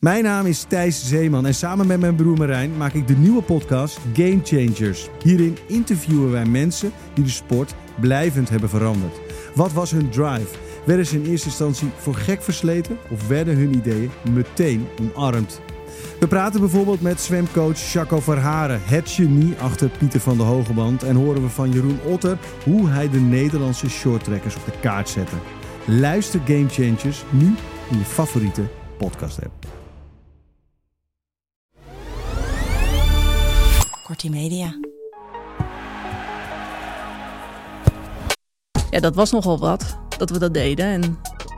Mijn naam is Thijs Zeeman en samen met mijn broer Marijn maak ik de nieuwe podcast Game Changers. Hierin interviewen wij mensen die de sport blijvend hebben veranderd. Wat was hun drive? Werden ze in eerste instantie voor gek versleten of werden hun ideeën meteen omarmd? We praten bijvoorbeeld met zwemcoach Jaco Verharen, het genie achter Pieter van de Hogeband. En horen we van Jeroen Otter hoe hij de Nederlandse shorttrekkers op de kaart zette. Luister Game Changers nu in je favoriete podcast app. Kortie Media. Ja, dat was nogal wat, dat we dat deden. En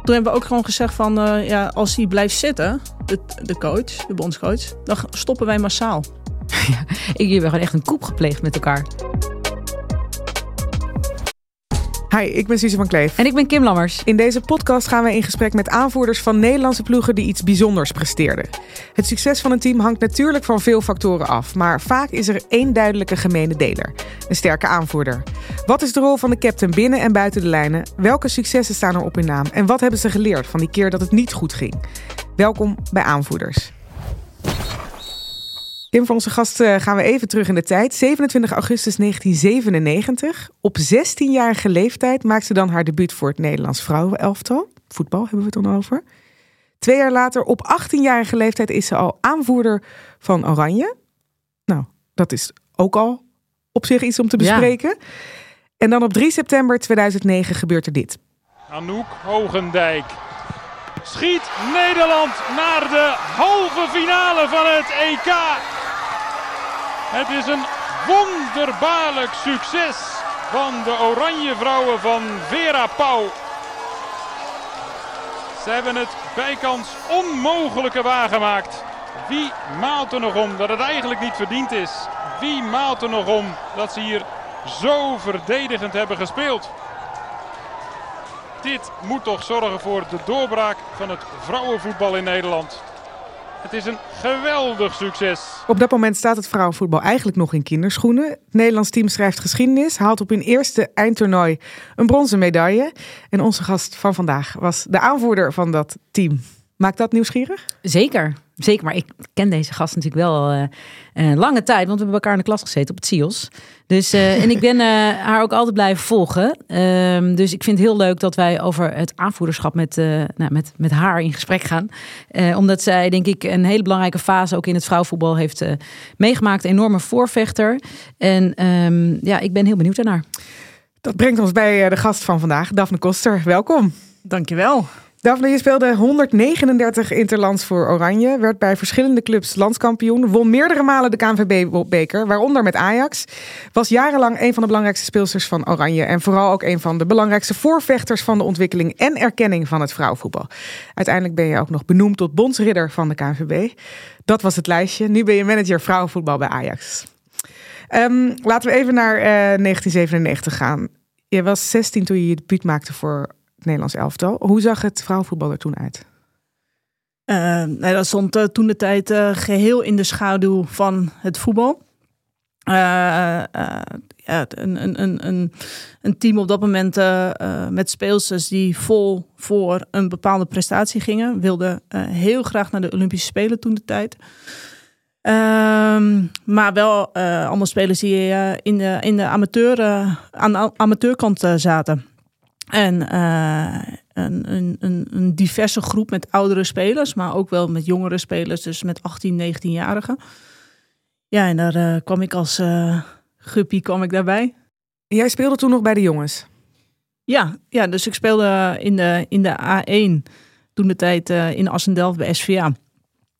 toen hebben we ook gewoon gezegd van, uh, ja, als hij blijft zitten, de, de coach, de bondscoach, dan stoppen wij massaal. Ja, jullie hebben gewoon echt een koep gepleegd met elkaar. Hi, ik ben Suze van Kleef. En ik ben Kim Lammers. In deze podcast gaan we in gesprek met aanvoerders van Nederlandse ploegen die iets bijzonders presteerden. Het succes van een team hangt natuurlijk van veel factoren af, maar vaak is er één duidelijke gemene deler: een sterke aanvoerder. Wat is de rol van de captain binnen en buiten de lijnen? Welke successen staan er op hun naam? En wat hebben ze geleerd van die keer dat het niet goed ging? Welkom bij Aanvoerders. Kim, voor onze gast eh, gaan we even terug in de tijd. 27 augustus 1997. Op 16-jarige leeftijd maakt ze dan haar debuut voor het Nederlands vrouwenelftal. Voetbal hebben we het dan over. Twee jaar later, op 18-jarige leeftijd, is ze al aanvoerder van Oranje. Nou, dat is ook al op zich iets om te bespreken. Ja. En dan op 3 september 2009 gebeurt er dit. Anouk Hogendijk schiet Nederland naar de halve finale van het EK. Het is een wonderbaarlijk succes van de Oranje Vrouwen van Vera Pauw. Ze hebben het bijkans onmogelijke waargemaakt. Wie maalt er nog om dat het eigenlijk niet verdiend is? Wie maalt er nog om dat ze hier zo verdedigend hebben gespeeld? Dit moet toch zorgen voor de doorbraak van het vrouwenvoetbal in Nederland. Het is een geweldig succes. Op dat moment staat het vrouwenvoetbal eigenlijk nog in kinderschoenen. Het Nederlands team schrijft geschiedenis, haalt op hun eerste eindtoernooi een bronzen medaille. En onze gast van vandaag was de aanvoerder van dat team. Maakt dat nieuwsgierig? Zeker. Zeker, maar ik ken deze gast natuurlijk wel uh, uh, lange tijd, want we hebben elkaar in de klas gezeten op het CIOS. Dus, uh, en ik ben haar ook altijd blijven volgen. Ehm, dus ik vind het heel leuk dat wij over het aanvoederschap met, nou, met, met haar in gesprek gaan. omdat zij, denk ik, een hele belangrijke fase ook in het vrouwenvoetbal heeft meegemaakt. Een enorme voorvechter. En um, ja, ik ben heel benieuwd naar. Dat brengt ons bij de gast van vandaag, Daphne Koster. Welkom. Dankjewel. Daphne, je speelde 139 interlands voor Oranje, werd bij verschillende clubs landskampioen, won meerdere malen de KNVB-beker, waaronder met Ajax. Was jarenlang een van de belangrijkste speelsters van Oranje en vooral ook een van de belangrijkste voorvechters van de ontwikkeling en erkenning van het vrouwenvoetbal. Uiteindelijk ben je ook nog benoemd tot bondsridder van de KNVB. Dat was het lijstje. Nu ben je manager vrouwenvoetbal bij Ajax. Um, laten we even naar uh, 1997 gaan. Je was 16 toen je je debuut maakte voor Nederlands elftal. Hoe zag het vrouwenvoetbal er toen uit? Uh, dat stond uh, toen de tijd uh, geheel in de schaduw van het voetbal. ja, een, een, een, een team op dat moment met speelsters die vol voor een bepaalde prestatie gingen. Wilden heel graag naar de Olympische Spelen toen de tijd. Um, maar wel allemaal spelers die in de, in de amateur, aan de amateurkant zaten. En uh, een, een, een, diverse groep met oudere spelers, maar ook wel met jongere spelers, dus met 18, 19-jarigen. Ja, en daar uh, kwam ik als uh, guppie kwam ik daarbij. Jij speelde toen nog bij de jongens? Ja, ja dus ik speelde in de, in de A1 toen de tijd in Assendelft bij SVA.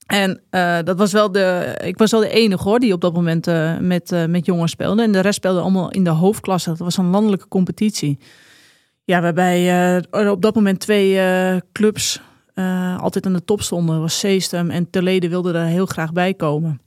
En dat was wel de, ik was wel de enige hoor die op dat moment met, met jongens speelde. En de rest speelde allemaal in de hoofdklasse. Dat was een landelijke competitie. Ja, waarbij uh, op dat moment twee uh, clubs eh, altijd aan de top stonden, was Seestem. En Telede wilde er heel graag bij komen.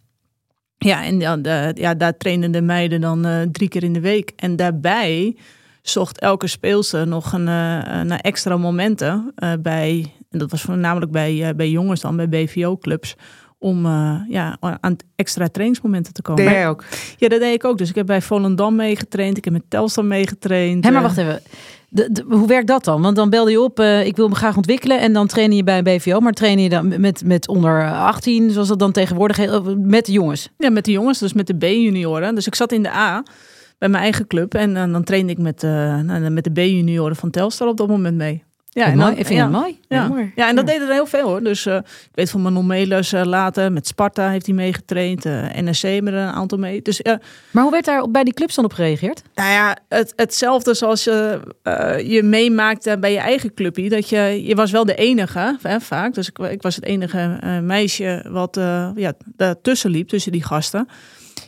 Ja, en ja, de, ja, daar trainen de meiden dan eh, drie keer in de week. En daarbij zocht elke speelster nog een, eh, een extra momenten eh, bij, en dat was voornamelijk bij, eh, bij jongens dan, bij BVO-clubs, om eh, ja, aan extra trainingsmomenten te komen. Deed jij ook? Ja, dat deed ik ook. Dus ik heb bij Volendam meegetraind, ik heb met Telstar meegetraind. Hé, maar eh, wacht even. Hoe werkt dat dan? Want dan belde je op, eh, ik wil me graag ontwikkelen. En dan train je bij een BVO. Maar train je dan met, met onder 18, zoals dat dan tegenwoordig heet, met de jongens? Ja, met de jongens, dus met de B-junioren. Dus ik zat in de A bij mijn eigen club. En dan trainde ik met, eh, nou, met de B-junioren van Telstar op dat moment mee. Ja, en dan- Ik vind ja, het mooi. Ja. Ja, mooi. ja, en dat deden er heel veel hoor. Dus eh, ik weet van Manon Melis eh, later, met Sparta heeft hij meegetraind. eh NSC met een aantal mee. Dus Maar hoe werd daar bij die clubs dan op gereageerd? nou ja, het, hetzelfde zoals je, eh, je meemaakt eh, bij je eigen clubje. Dat je, je was wel de enige, hè, vaak. Dus ik, ik was het enige meisje wat ja, daartussen liep, tussen die gasten.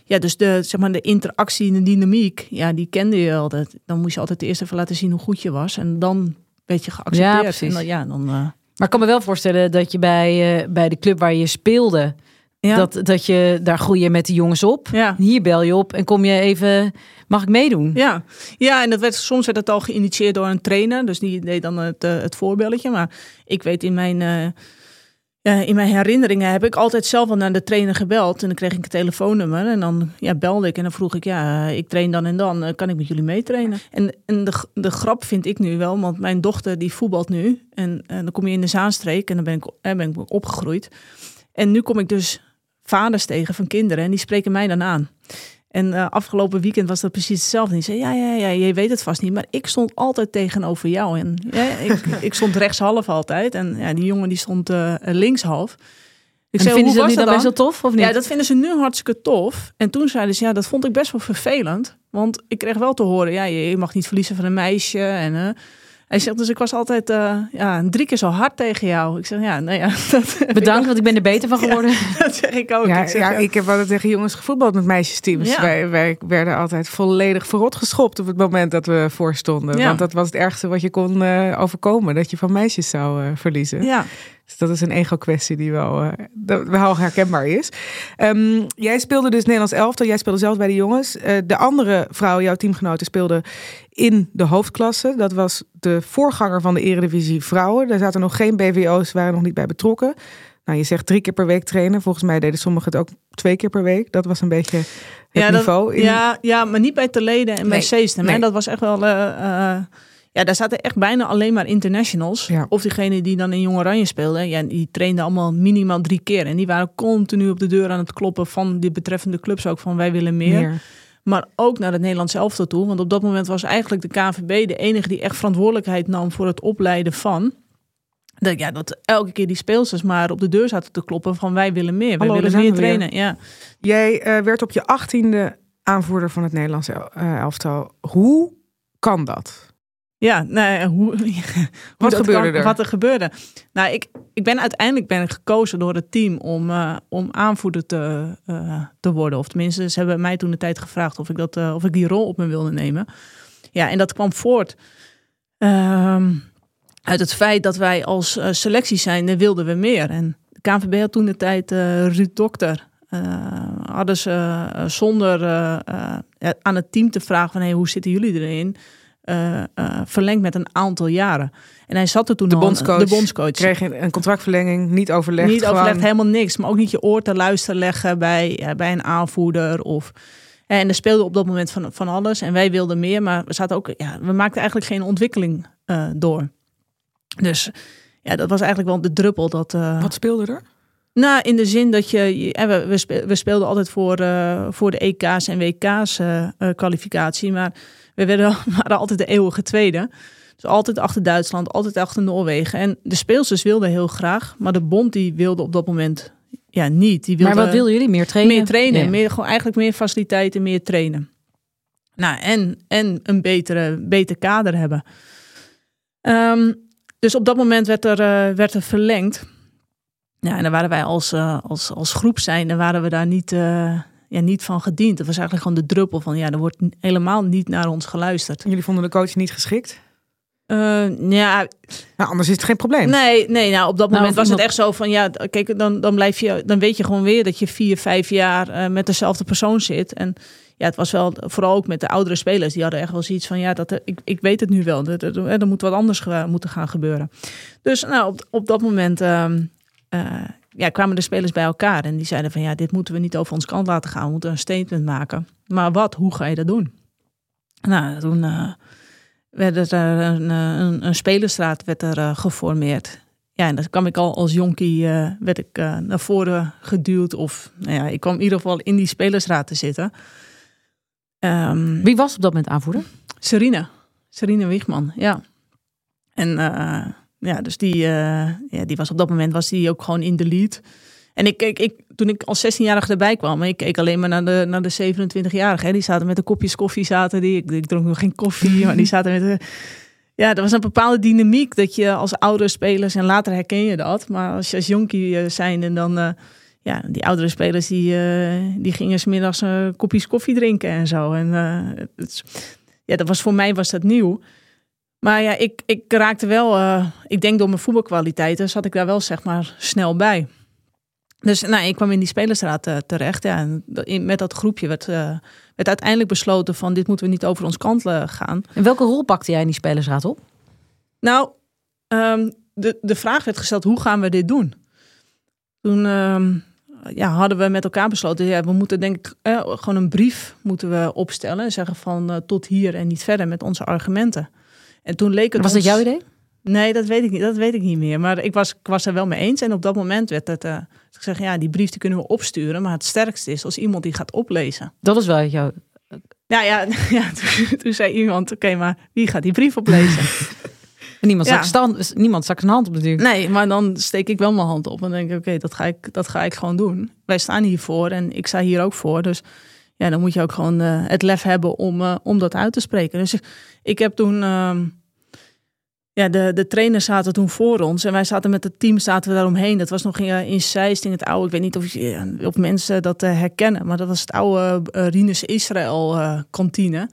Ja, dus de, zeg maar, de interactie en de dynamiek, ja, die kende je altijd. Dan moest je altijd eerst even laten zien hoe goed je was. En dan werd je geaccepteerd. Ja, precies. En dan, ja, dan, eh, Maar ik kan me wel voorstellen dat je bij, eh, bij de club waar je speelde, ja. dat, dat je daar groei je met de jongens op. ja. Hier bel je op en kom je even, mag ik meedoen? Ja, ja en dat werd, soms werd het al geïnitieerd door een trainer. Dus die deed dan het, eh, het voorbeeldje. Maar ik weet in mijn, ja, in mijn herinneringen heb ik altijd zelf al naar de trainer gebeld. En dan kreeg ik een telefoonnummer. En dan ja, belde ik en dan vroeg ik, ja, eh, ik train dan en dan. eh, Kan ik met jullie meetrainen? En, en de, de grap vind ik nu wel, want mijn dochter die voetbalt nu. En, en dan kom je in de Zaanstreek en dan ben ik, eh, ben ik opgegroeid. En nu kom ik dus vaders tegen van kinderen en die spreken mij dan aan. En eh, afgelopen weekend was dat precies hetzelfde. Die zei, ja, ja, ja, je weet het vast niet. Maar ik stond altijd tegenover jou. En ja, ik, ik stond rechtshalf altijd. En ja, die jongen die stond eh, linkshalf. Ik En vinden ze dat was niet dan best wel tof, of niet? Ja, dat vinden ze nu hartstikke tof. En toen zeiden ze, ja, dat vond ik best wel vervelend. Want ik kreeg wel te horen, ja, je je mag niet verliezen van een meisje. En eh, hij zegt, dus ik was altijd eh, ja, drie keer zo hard tegen jou. Ik zeg, ja, nou ja, dat, Bedankt, want ik ben er beter van geworden. dat zeg ik ook. Ja, ik, zeg, ja, ik heb altijd tegen jongens gevoetbald met meisjesteams. Ja. Wij, wij werden altijd volledig verrot geschopt op het moment dat we voorstonden. Ja. Want dat was het ergste wat je kon eh, overkomen. Dat je van meisjes zou eh, verliezen. ja. Dus dat is een ego-kwestie die wel, eh, dat wel herkenbaar is. Ehm, jij speelde dus Nederlands elftal. Jij speelde zelf bij de jongens. Eh, de andere vrouw, jouw teamgenoten, speelde in de hoofdklasse. Dat was de voorganger van de Eredivisie Vrouwen. Daar zaten nog geen BVO's, waren nog niet bij betrokken. Nou, je zegt drie keer per week trainen. Volgens mij deden sommigen het ook twee keer per week. Dat was een beetje het ja, dat- niveau. In- ja, ja, maar niet bij Teleden en bij Seestem. nee. Dat was echt wel... eh, eh, ja, daar zaten echt bijna alleen maar internationals. Ja. Of diegene die dan in Jong Oranje speelden. Ja, die trainden allemaal minimaal drie keer. En die waren continu op de deur aan het kloppen van die betreffende clubs ook. Van wij willen meer. meer. Maar ook naar het Nederlands elftal toe. Want op dat moment was eigenlijk de KNVB de enige die echt verantwoordelijkheid nam voor het opleiden van. Dat, ja, dat elke keer die speelsters maar op de deur zaten te kloppen van wij willen meer. Wij Hallo, willen meer weer. trainen. Ja. Jij eh, werd op je achttiende aanvoerder van het Nederlands eh, elftal. Hoe kan dat? Ja, nou, hoe, hoe Wat gebeurde kan- er? Wat er gebeurde. Nou, ik, ik ben uiteindelijk ben ik gekozen door het team om, eh, om aanvoerder te, eh, te worden. Of tenminste, ze hebben mij toen de tijd gevraagd of ik, dat, eh, of ik die rol op me wilde nemen. Ja, en dat kwam voort ehm, uit het feit dat wij als eh, selectie zijn, wilden we meer. En de KNVB had toen de tijd eh Ruud Dokter. eh, hadden ze eh, zonder eh, eh, aan het team te vragen van hey, hoe zitten jullie erin? Eh, eh, verlengd met een aantal jaren. En hij zat er toen De al- bondscoach De bondscoach. Kreeg een contractverlenging, niet overlegd. niet gewoon- overlegd, helemaal niks. Maar ook niet je oor te luisteren leggen bij, ja, bij een aanvoerder. Of, en er speelde op dat moment van, van alles. En wij wilden meer, maar we, zaten ook, ja, we maakten eigenlijk geen ontwikkeling eh, door. Dus ja, dat was eigenlijk wel de druppel. Dat, eh, Wat speelde er? nou, in de zin dat je. we, we, spe- we speelden altijd voor, eh, voor de EK's en WK's eh, eh, kwalificatie. Maar we werden, waren altijd de eeuwige tweede. Dus altijd achter Duitsland, altijd achter Noorwegen. En de speelsters wilden heel graag. Maar de bond die wilde op dat moment ja, niet. Die wilde Maar wat wilden jullie? Meer trainen? meer trainen. Ja. Meer, gewoon eigenlijk meer faciliteiten, meer trainen. Nou, en, en een betere, beter kader hebben. Ehm, dus op dat moment werd er, eh, werd er verlengd. Ja, en dan waren wij als, eh, als, als groep zijn, dan waren we daar niet, eh, ja, niet van gediend. Het was eigenlijk gewoon de druppel van, ja, er wordt helemaal niet naar ons geluisterd. Jullie vonden de coach niet geschikt? Eh, ja, Nou, anders is het geen probleem. Nee, nee nou, op dat Nou, moment was het echt zo van ja, kijk, dan, dan blijf je, dan weet je gewoon weer dat je vier, vijf jaar eh, met dezelfde persoon zit. En ja, het was wel vooral ook met de oudere spelers, die hadden echt wel zoiets van ja, dat, er- ik, ik weet het nu wel, er, er, er moet wat anders ge- moeten gaan gebeuren. Dus nou, op, op dat moment ehm, eh, ja, kwamen de spelers bij elkaar en die zeiden van ja, dit moeten we niet over ons kant laten gaan, we moeten een statement maken. Maar wat, hoe ga je dat doen? Nou, toen eh, werd er een, eh, een, een spelerstraat werd er, eh, geformeerd. Ja, en dan kwam ik al als jonkie, eh, werd ik eh, naar voren geduwd. Of nou ja, ik kwam in ieder geval in die spelersraad te zitten. Ehm Wie was op dat moment aanvoerder? Serena. Serena Wiegman, ja. En eh, ja, dus die, eh, ja, die was op dat moment was die ook gewoon in de lead. En ik, ik, ik, toen ik als 16-jarige erbij kwam, ik keek alleen maar naar de, naar de 27-jarigen. Die zaten met de kopjes koffie, zaten die. Ik, ik dronk nog geen koffie, maar die zaten met de... Ja, er was een bepaalde dynamiek dat je als oudere spelers, en later herken je dat, maar als je als jonkie eh, zijn en dan, eh, ja, die oudere spelers die, eh, die gingen smiddags eh kopjes koffie drinken en zo. En eh, ja, dat was voor mij was dat nieuw. Maar ja, ik, ik raakte wel, eh, ik denk door mijn voetbalkwaliteiten, zat ik daar wel zeg maar snel bij. Dus nou, ik kwam in die spelersraad eh, terecht. Ja, en met dat groepje werd, eh, werd uiteindelijk besloten van dit moeten we niet over ons kant gaan. En welke rol pakte jij in die spelersraad op? Nou, ehm, de, de vraag werd gesteld, hoe gaan we dit doen? Toen ehm, ja, hadden we met elkaar besloten, ja, we moeten denk ik eh, gewoon een brief moeten we opstellen. En zeggen van tot hier en niet verder met onze argumenten. En toen leek het Was dat jouw idee? Nee, dat weet ik niet. Dat weet ik niet meer. Maar ik was, ik was er wel mee eens. En op dat moment werd het. eh, ik zeg, ja, die brief die kunnen we opsturen. Maar het sterkste is als iemand die gaat oplezen. Dat was wel jouw... Ja, ja, ja toen, toen zei iemand: Oké, maar wie gaat die brief oplezen? Niemand, Ja. stand, niemand stak zijn hand op natuurlijk. nee, maar dan steek ik wel mijn hand op. En denk ik: Oké, dat, ga ik, dat ga ik gewoon doen. Wij staan hiervoor en ik sta hier ook voor. Dus ja, dan moet je ook gewoon eh, het lef hebben om, eh, om dat uit te spreken. Dus ik, ik heb toen. ehm, ja, de, de trainers zaten toen voor ons en wij zaten met het team zaten we daaromheen. Dat was nog in, eh, in het oude. Ik weet niet of, mensen dat herkennen, maar dat was het oude Rinus Israël kantine.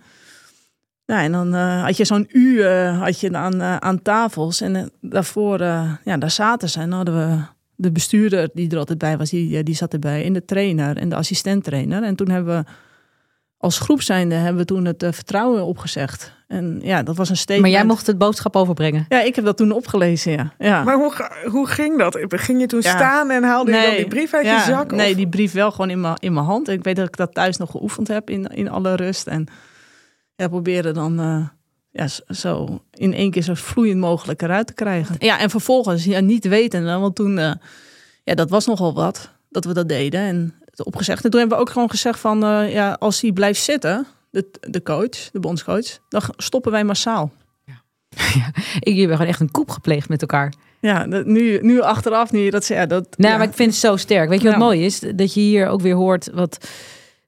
Nou, en dan had je zo'n uur had je aan, aan tafels en daarvoor, ja, daar zaten ze. En dan hadden we de bestuurder die er altijd bij was, die, eh, die zat erbij. En de trainer en de assistent-trainer. En toen hebben we als groep zijnde hebben we toen het eh, vertrouwen opgezegd. En ja, dat was een statement. Maar jij mocht het boodschap overbrengen. Ja, ik heb dat toen opgelezen, ja. ja. Maar hoe, hoe ging dat? Ging je toen Ja. staan en haalde je dan die brief uit ja, je zak? Nee, Of- die brief wel gewoon in mijn, in mijn hand. Ik weet dat ik dat thuis nog geoefend heb in, in alle rust. En ja, probeerde dan eh, ja, zo in één keer zo vloeiend mogelijk eruit te krijgen. Ja, en vervolgens ja, niet weten. Want toen, eh, ja, dat was nogal wat, dat we dat deden. En het opgezegd. En toen hebben we ook gewoon gezegd van, eh, ja, als hij blijft zitten, de, de coach, de bondscoach, dan stoppen wij massaal. Ik, jullie hebben gewoon echt een koep gepleegd met elkaar. Ja, nu, nu achteraf, nu dat zegt, ja, dat... Nou, ja. maar ik vind het zo sterk. Weet je wat Ja. mooi is? Dat je hier ook weer hoort wat...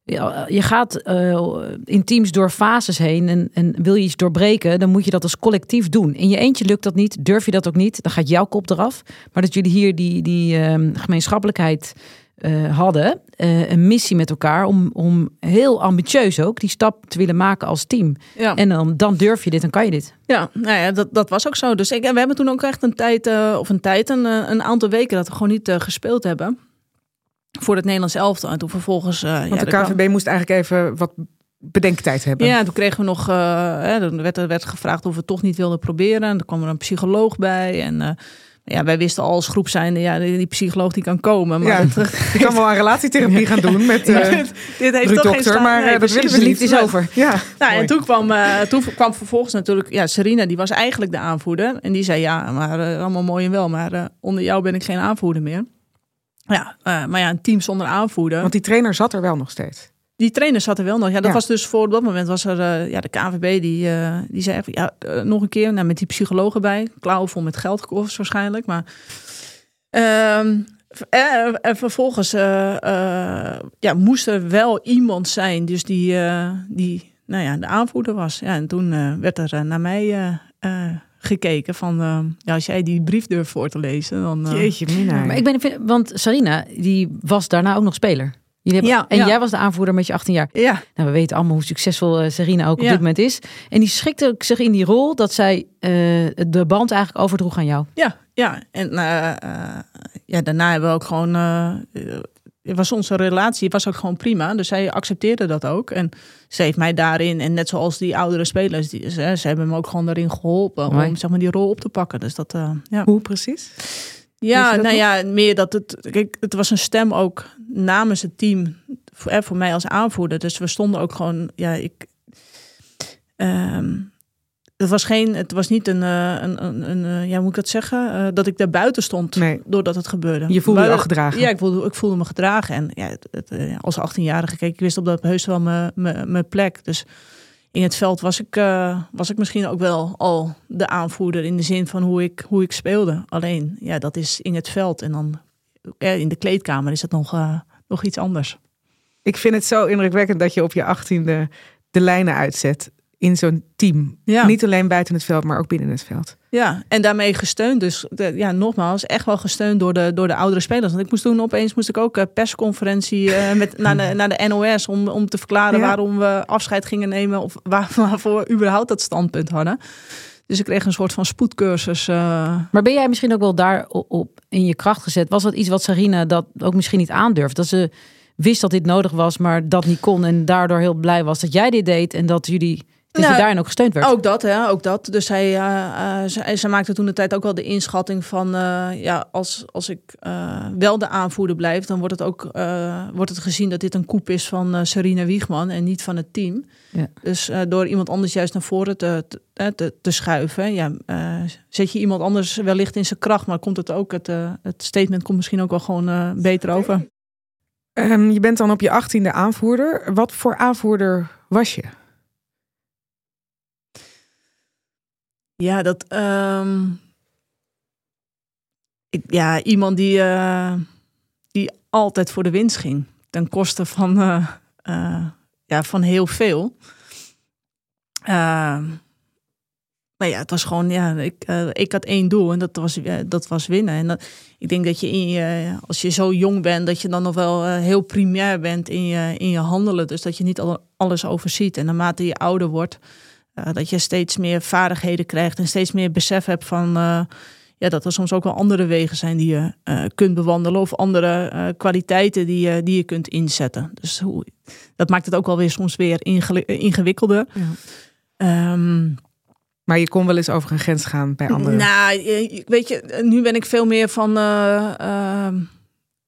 Je gaat eh, in teams door fases heen en, en wil je iets doorbreken, dan moet je dat als collectief doen. In je eentje lukt dat niet, durf je dat ook niet, dan gaat jouw kop eraf. Maar dat jullie hier die, die ehm, gemeenschappelijkheid eh, hadden, eh, een missie met elkaar, om, om heel ambitieus ook die stap te willen maken als team. ja. En dan, dan durf je dit, dan kan je dit. Ja, nou ja, dat, dat was ook zo. Dus ik, we hebben toen ook echt een tijd, of een tijd, een, een aantal weken dat we gewoon niet gespeeld hebben. Voor het Nederlands elftal. En toen vervolgens. eh, Want ja, de kwam- KVB moest eigenlijk even wat bedenktijd hebben. Ja, toen kregen we nog. hè, er werd, er werd gevraagd of we het toch niet wilden proberen. En er kwam er een psycholoog bij. En eh, ja, wij wisten al als groep zijnde, ja, die, psycholoog die kan komen. Maar Ja, dat, Je kan wel aan relatietherapie gaan doen met eh dit, dit heeft toch geen Dokter, sta- maar nee, dat willen we niet. liefde is over. Ja, Nou, en toen kwam, toen kwam vervolgens natuurlijk, ja, Serena, die was eigenlijk de aanvoerder. En die zei, ja, maar allemaal mooi en wel, maar onder jou ben ik geen aanvoerder meer. Ja, eh, maar ja, een team zonder aanvoerder. Want die trainer zat er wel nog steeds. Die trainer zat er wel nog. Ja, dat Ja. was dus voor dat moment was er, eh, ja, de KNVB die, eh, die zei even, ja, nog een keer, nou, met die psychologen bij, klauwen vol met geldkoffers waarschijnlijk, maar. ehm, en, en vervolgens ja, moest er wel iemand zijn, dus die, die nou ja, de aanvoerder was. Ja, en toen werd er naar mij gekeken van, eh, ja, als jij die brief durft voor te lezen, dan... eh, Jeetje mina. Maar ik ben, want Sarina, die was daarna ook nog speler. Hebben, Ja, en ja. jij was de aanvoerder met je 18 jaar. Ja, Nou, we weten allemaal hoe succesvol eh, Serena ook op Ja. dit moment is. En die schikte zich in die rol dat zij de band eigenlijk overdroeg aan jou. ja, ja. En ja, daarna hebben we ook gewoon... was onze relatie was ook gewoon prima. Dus zij accepteerde dat ook. En ze heeft mij daarin, en net zoals die oudere spelers, die, ze, ze hebben me ook gewoon daarin geholpen Mooi. om zeg maar, die rol op te pakken. Dus dat, eh, ja. Hoe precies? Ja, nou nog? ja, meer dat het. Kijk, het was een stem ook namens het team. Voor, eh, voor mij als aanvoerder. Dus we stonden ook gewoon. Ja, ik. ehm, het was geen. Het was niet een. eh, een, een, een eh, ja, hoe moet ik dat zeggen? Eh, dat ik daar buiten stond. Nee. Doordat het gebeurde. Je voelde je Maar, al gedragen. Ja, ik voelde, ik voelde me gedragen. En ja, het, het, als 18-jarige, kijk, ik wist op dat heus wel mijn- mijn mijn plek. Dus in het veld was ik, was ik misschien ook wel al de aanvoerder in de zin van hoe ik, hoe ik speelde. Alleen, ja, dat is in het veld. En dan in de kleedkamer is het nog, nog iets anders. Ik vind het zo indrukwekkend dat je op je achttiende de lijnen uitzet in zo'n team. Ja. Niet alleen buiten het veld, maar ook binnen het veld. Ja, en daarmee gesteund. Dus de- ja, nogmaals, echt wel gesteund door de, door de oudere spelers. Want ik moest toen opeens moest ik ook een persconferentie eh, met, naar, de, naar de NOS om, om te verklaren Ja. waarom we afscheid gingen nemen of waar, waarvoor we überhaupt dat standpunt hadden. Dus ik kreeg een soort van spoedcursus. eh, Maar ben jij misschien ook wel daar op, op in je kracht gezet? Was dat iets wat Sarina dat ook misschien niet aandurfde? Dat ze wist dat dit nodig was, maar dat niet kon. En daardoor heel blij was dat jij dit deed. En dat jullie dat Nou, je daarin ook gesteund werd. Ook dat, hè, ook dat. Dus zij, eh, eh, zij, zij maakte toen de tijd ook wel de inschatting van, eh, ja, als, als ik eh, wel de aanvoerder blijf, dan wordt het ook eh, wordt het gezien dat dit een koep is van eh Serena Wiegman en niet van het team. Ja. Dus eh, door iemand anders juist naar voren te, te, te, te schuiven, ja, eh, zet je iemand anders wellicht in zijn kracht, maar komt het ook, het, eh, het statement komt misschien ook wel gewoon eh, beter over. Ehm, je bent dan op je achttiende aanvoerder. Wat voor aanvoerder was je? Ja, dat. ehm, ik, ja, iemand die, eh, die altijd voor de winst ging. Ten koste van, eh, eh, ja, van heel veel. Ehm, maar ja, het was gewoon, ja, ik, ik had één doel en dat was, dat was winnen. En ik denk dat je, in je, als je zo jong bent, dat je dan nog wel heel primair bent in je, in je handelen. Dus dat je niet al, alles overziet. En naarmate je ouder wordt, dat je steeds meer vaardigheden krijgt en steeds meer besef hebt van eh, ja, dat er soms ook wel andere wegen zijn die je eh, kunt bewandelen of andere eh, kwaliteiten die je, die je kunt inzetten. Dus hoe, dat maakt het ook wel weer soms weer ingewikkelder. Ja. Ehm, Maar je kon wel eens over een grens gaan bij anderen. nou, weet je, nu ben ik veel meer van, eh, ehm,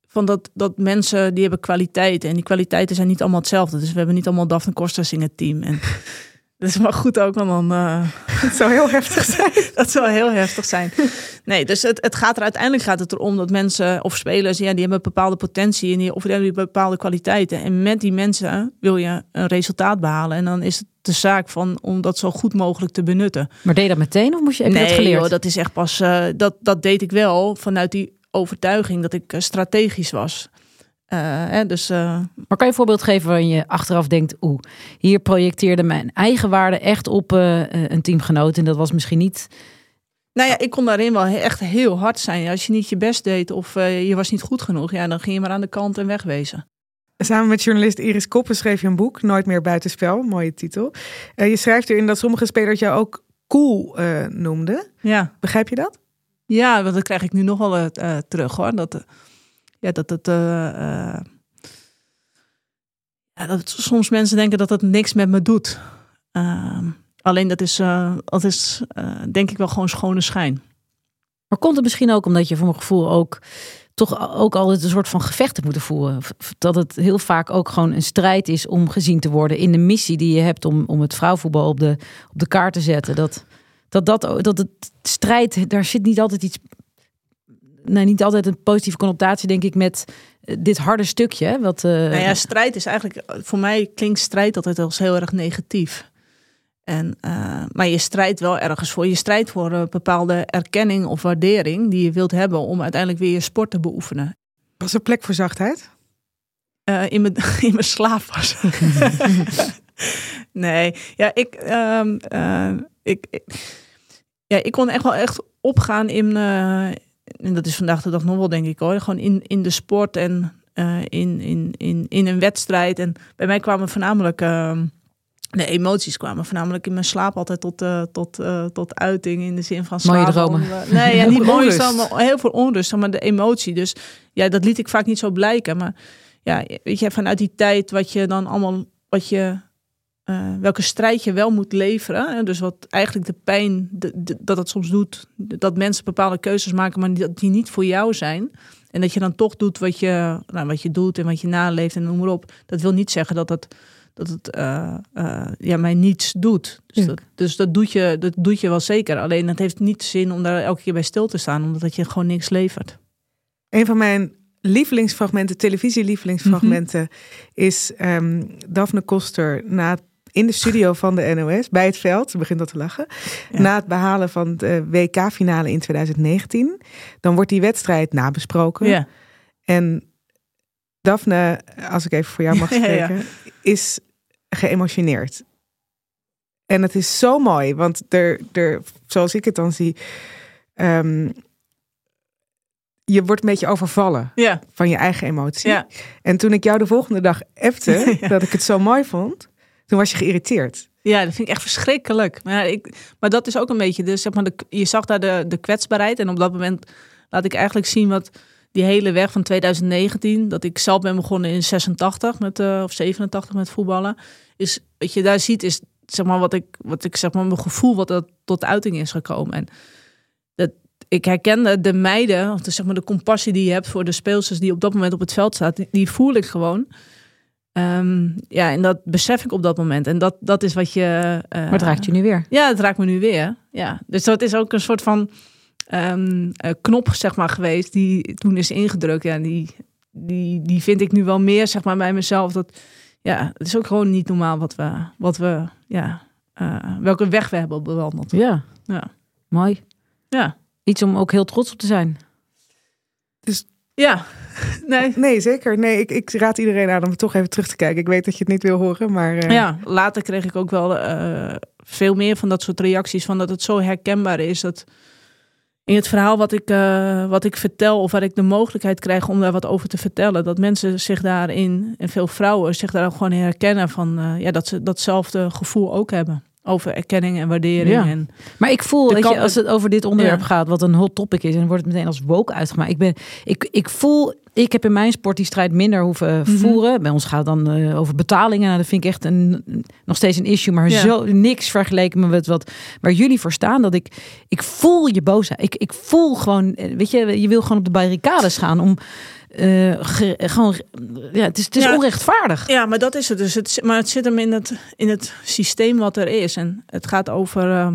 van dat, dat mensen die hebben kwaliteiten. En die kwaliteiten zijn niet allemaal hetzelfde. Dus we hebben niet allemaal Daphne Kostas in het team. En dat is maar goed ook, want dan... eh, Het zou heel heftig zijn. dat zou heel heftig zijn. Nee, dus het, het gaat er uiteindelijk gaat het erom dat mensen of spelers, ja, die hebben bepaalde potentie en die, of die hebben bepaalde kwaliteiten. En met die mensen wil je een resultaat behalen. En dan is het de zaak van om dat zo goed mogelijk te benutten. Maar deed je dat meteen of moest je, heb je nee, dat geleerd? joh, dat is echt pas. eh, dat, dat deed ik wel vanuit die overtuiging dat ik eh, strategisch was. Eh, hè, dus eh, Maar kan je een voorbeeld geven waarin je achteraf denkt... oeh, hier projecteerde mijn eigen waarde echt op eh, een teamgenoot. En dat was misschien niet... Nou ja, ik kon daarin wel echt heel hard zijn. Als je niet je best deed of eh, je was niet goed genoeg, ja, dan ging je maar aan de kant en wegwezen. Samen met journalist Iris Koppen schreef je een boek, Nooit meer buitenspel. Mooie titel. Eh, je schrijft erin dat sommige spelers jou ook cool eh, noemden. Ja, Begrijp je dat? ja want dat krijg ik nu nog wel terug hoor. Dat, ja, dat het. eh, eh, ja, dat soms mensen denken dat het niks met me doet. Ehm, alleen dat is, eh, dat is denk ik wel gewoon schone schijn. Maar komt het misschien ook omdat je voor mijn gevoel ook... toch ook altijd een soort van gevecht hebt moeten voeren? Dat het heel vaak ook gewoon een strijd is om gezien te worden... in de missie die je hebt om, om het vrouwvoetbal op de, op de kaart te zetten. Dat, dat, dat, dat het strijd, daar zit niet altijd iets... Nee, niet altijd een positieve connotatie, denk ik, met eh, dit harde stukje. Wat, eh, Nou ja, strijd is eigenlijk, voor mij klinkt strijd altijd als heel erg negatief. En, eh, maar je strijdt wel ergens voor. Je strijdt voor een bepaalde erkenning of waardering die je wilt hebben om uiteindelijk weer je sport te beoefenen. Was er plek voor zachtheid? Eh, in, mijn, in mijn slaap was. nee, ja, ik, ehm, eh, ik, ik- ja, ik kon echt wel echt opgaan in, eh, en dat is vandaag de dag nog wel, denk ik hoor, gewoon in, in de sport en eh, in, in, in, in een wedstrijd. En bij mij kwamen voornamelijk ehm, de emoties kwamen voornamelijk in mijn slaap altijd tot, uh, tot, uh, tot uiting in de zin van Mooie slapen. dromen. Om, nee, ja, niet mooi, maar heel veel onrust, maar de emotie. Dus ja, dat liet ik vaak niet zo blijken. Maar ja, weet je, vanuit die tijd wat je dan allemaal, wat je, uh, welke strijd je wel moet leveren. Hè? Dus wat eigenlijk de pijn de, de, dat het soms doet, dat mensen bepaalde keuzes maken, maar die, die niet voor jou zijn. En dat je dan toch doet wat je, nou, wat je doet en wat je naleeft en noem maar op. Dat wil niet zeggen dat dat dat het uh, uh, ja, mij niets doet. Dus, Ja. dat, dus dat, doet je, dat doet je wel zeker. Alleen het heeft niet zin om daar elke keer bij stil te staan, omdat je gewoon niks levert. Een van mijn lievelingsfragmenten, televisielievelingsfragmenten, is ehm Daphne Koster na, in de studio van de NOS bij het veld. Ze begint al te lachen. Ja. Na het behalen van de WK-finale in 2019. Dan wordt die wedstrijd nabesproken. Ja. En Daphne, als ik even voor jou mag spreken, ja. is geëmotioneerd. En het is zo mooi, want er, er, zoals ik het dan zie, ehm, je wordt een beetje overvallen Ja, van je eigen emotie. ja. En toen ik jou de volgende dag appte Ja. dat ik het zo mooi vond, toen was je geïrriteerd. ja, dat vind ik echt verschrikkelijk. Maar, ik, maar dat is ook een beetje, dus, zeg maar, je zag daar de, de kwetsbaarheid. En op dat moment laat ik eigenlijk zien wat die hele weg van 2019, dat ik zelf ben begonnen in 86 met, eh, of 87 met voetballen. Is wat je daar ziet, is zeg maar wat ik, wat ik zeg maar mijn gevoel wat dat tot uiting is gekomen. En dat, ik herkende de meiden, of de, zeg maar de compassie die je hebt voor de speelsters die op dat moment op het veld staat, die voel ik gewoon. Ehm, ja, en dat besef ik op dat moment. En dat, dat is wat je. eh, Maar het raakt je nu weer. ja, het raakt me nu weer. Ja, dus dat is ook een soort van ehm, eh, knop, zeg maar, geweest die toen is ingedrukt. Ja, die, die, die vind ik nu wel meer, zeg maar, bij mezelf. Dat, ja, het is ook gewoon niet normaal wat we, wat we ja, eh, welke weg we hebben bewandeld. Ja. Ja. Mooi. Ja. Iets om ook heel trots op te zijn. Ja, nee. Nee, zeker. Nee, ik, ik raad iedereen aan om toch even terug te kijken. Ik weet dat je het niet wil horen, maar eh, Ja, later kreeg ik ook wel eh, veel meer van dat soort reacties. Van dat het zo herkenbaar is. Dat in het verhaal wat ik, eh, wat ik vertel, of waar ik de mogelijkheid krijg om daar wat over te vertellen, dat mensen zich daarin, en veel vrouwen, zich daar ook gewoon herkennen. Van eh, ja, dat ze datzelfde gevoel ook hebben. Over erkenning en waardering. Ja. En, Maar ik voel, weet je, als het over dit onderwerp Ja. gaat, wat een hot topic is, en dan wordt het meteen als woke uitgemaakt. Ik, ben, ik, ik voel, ik heb in mijn sport die strijd minder hoeven Mhm. voeren. Bij ons gaat het dan eh, over betalingen. Nou, dat vind ik echt een, nog steeds een issue, maar Ja. zo niks vergeleken met wat waar jullie voor staan. Dat ik, ik voel je boosheid. Ik, ik voel gewoon, eh, weet je, je wil gewoon op de barricades gaan om eh, ge- gewoon, ja, het is, het is Ja. onrechtvaardig. Ja, maar dat is het dus. Het, maar het zit hem in het, in het systeem wat er is. En het gaat over. ehm,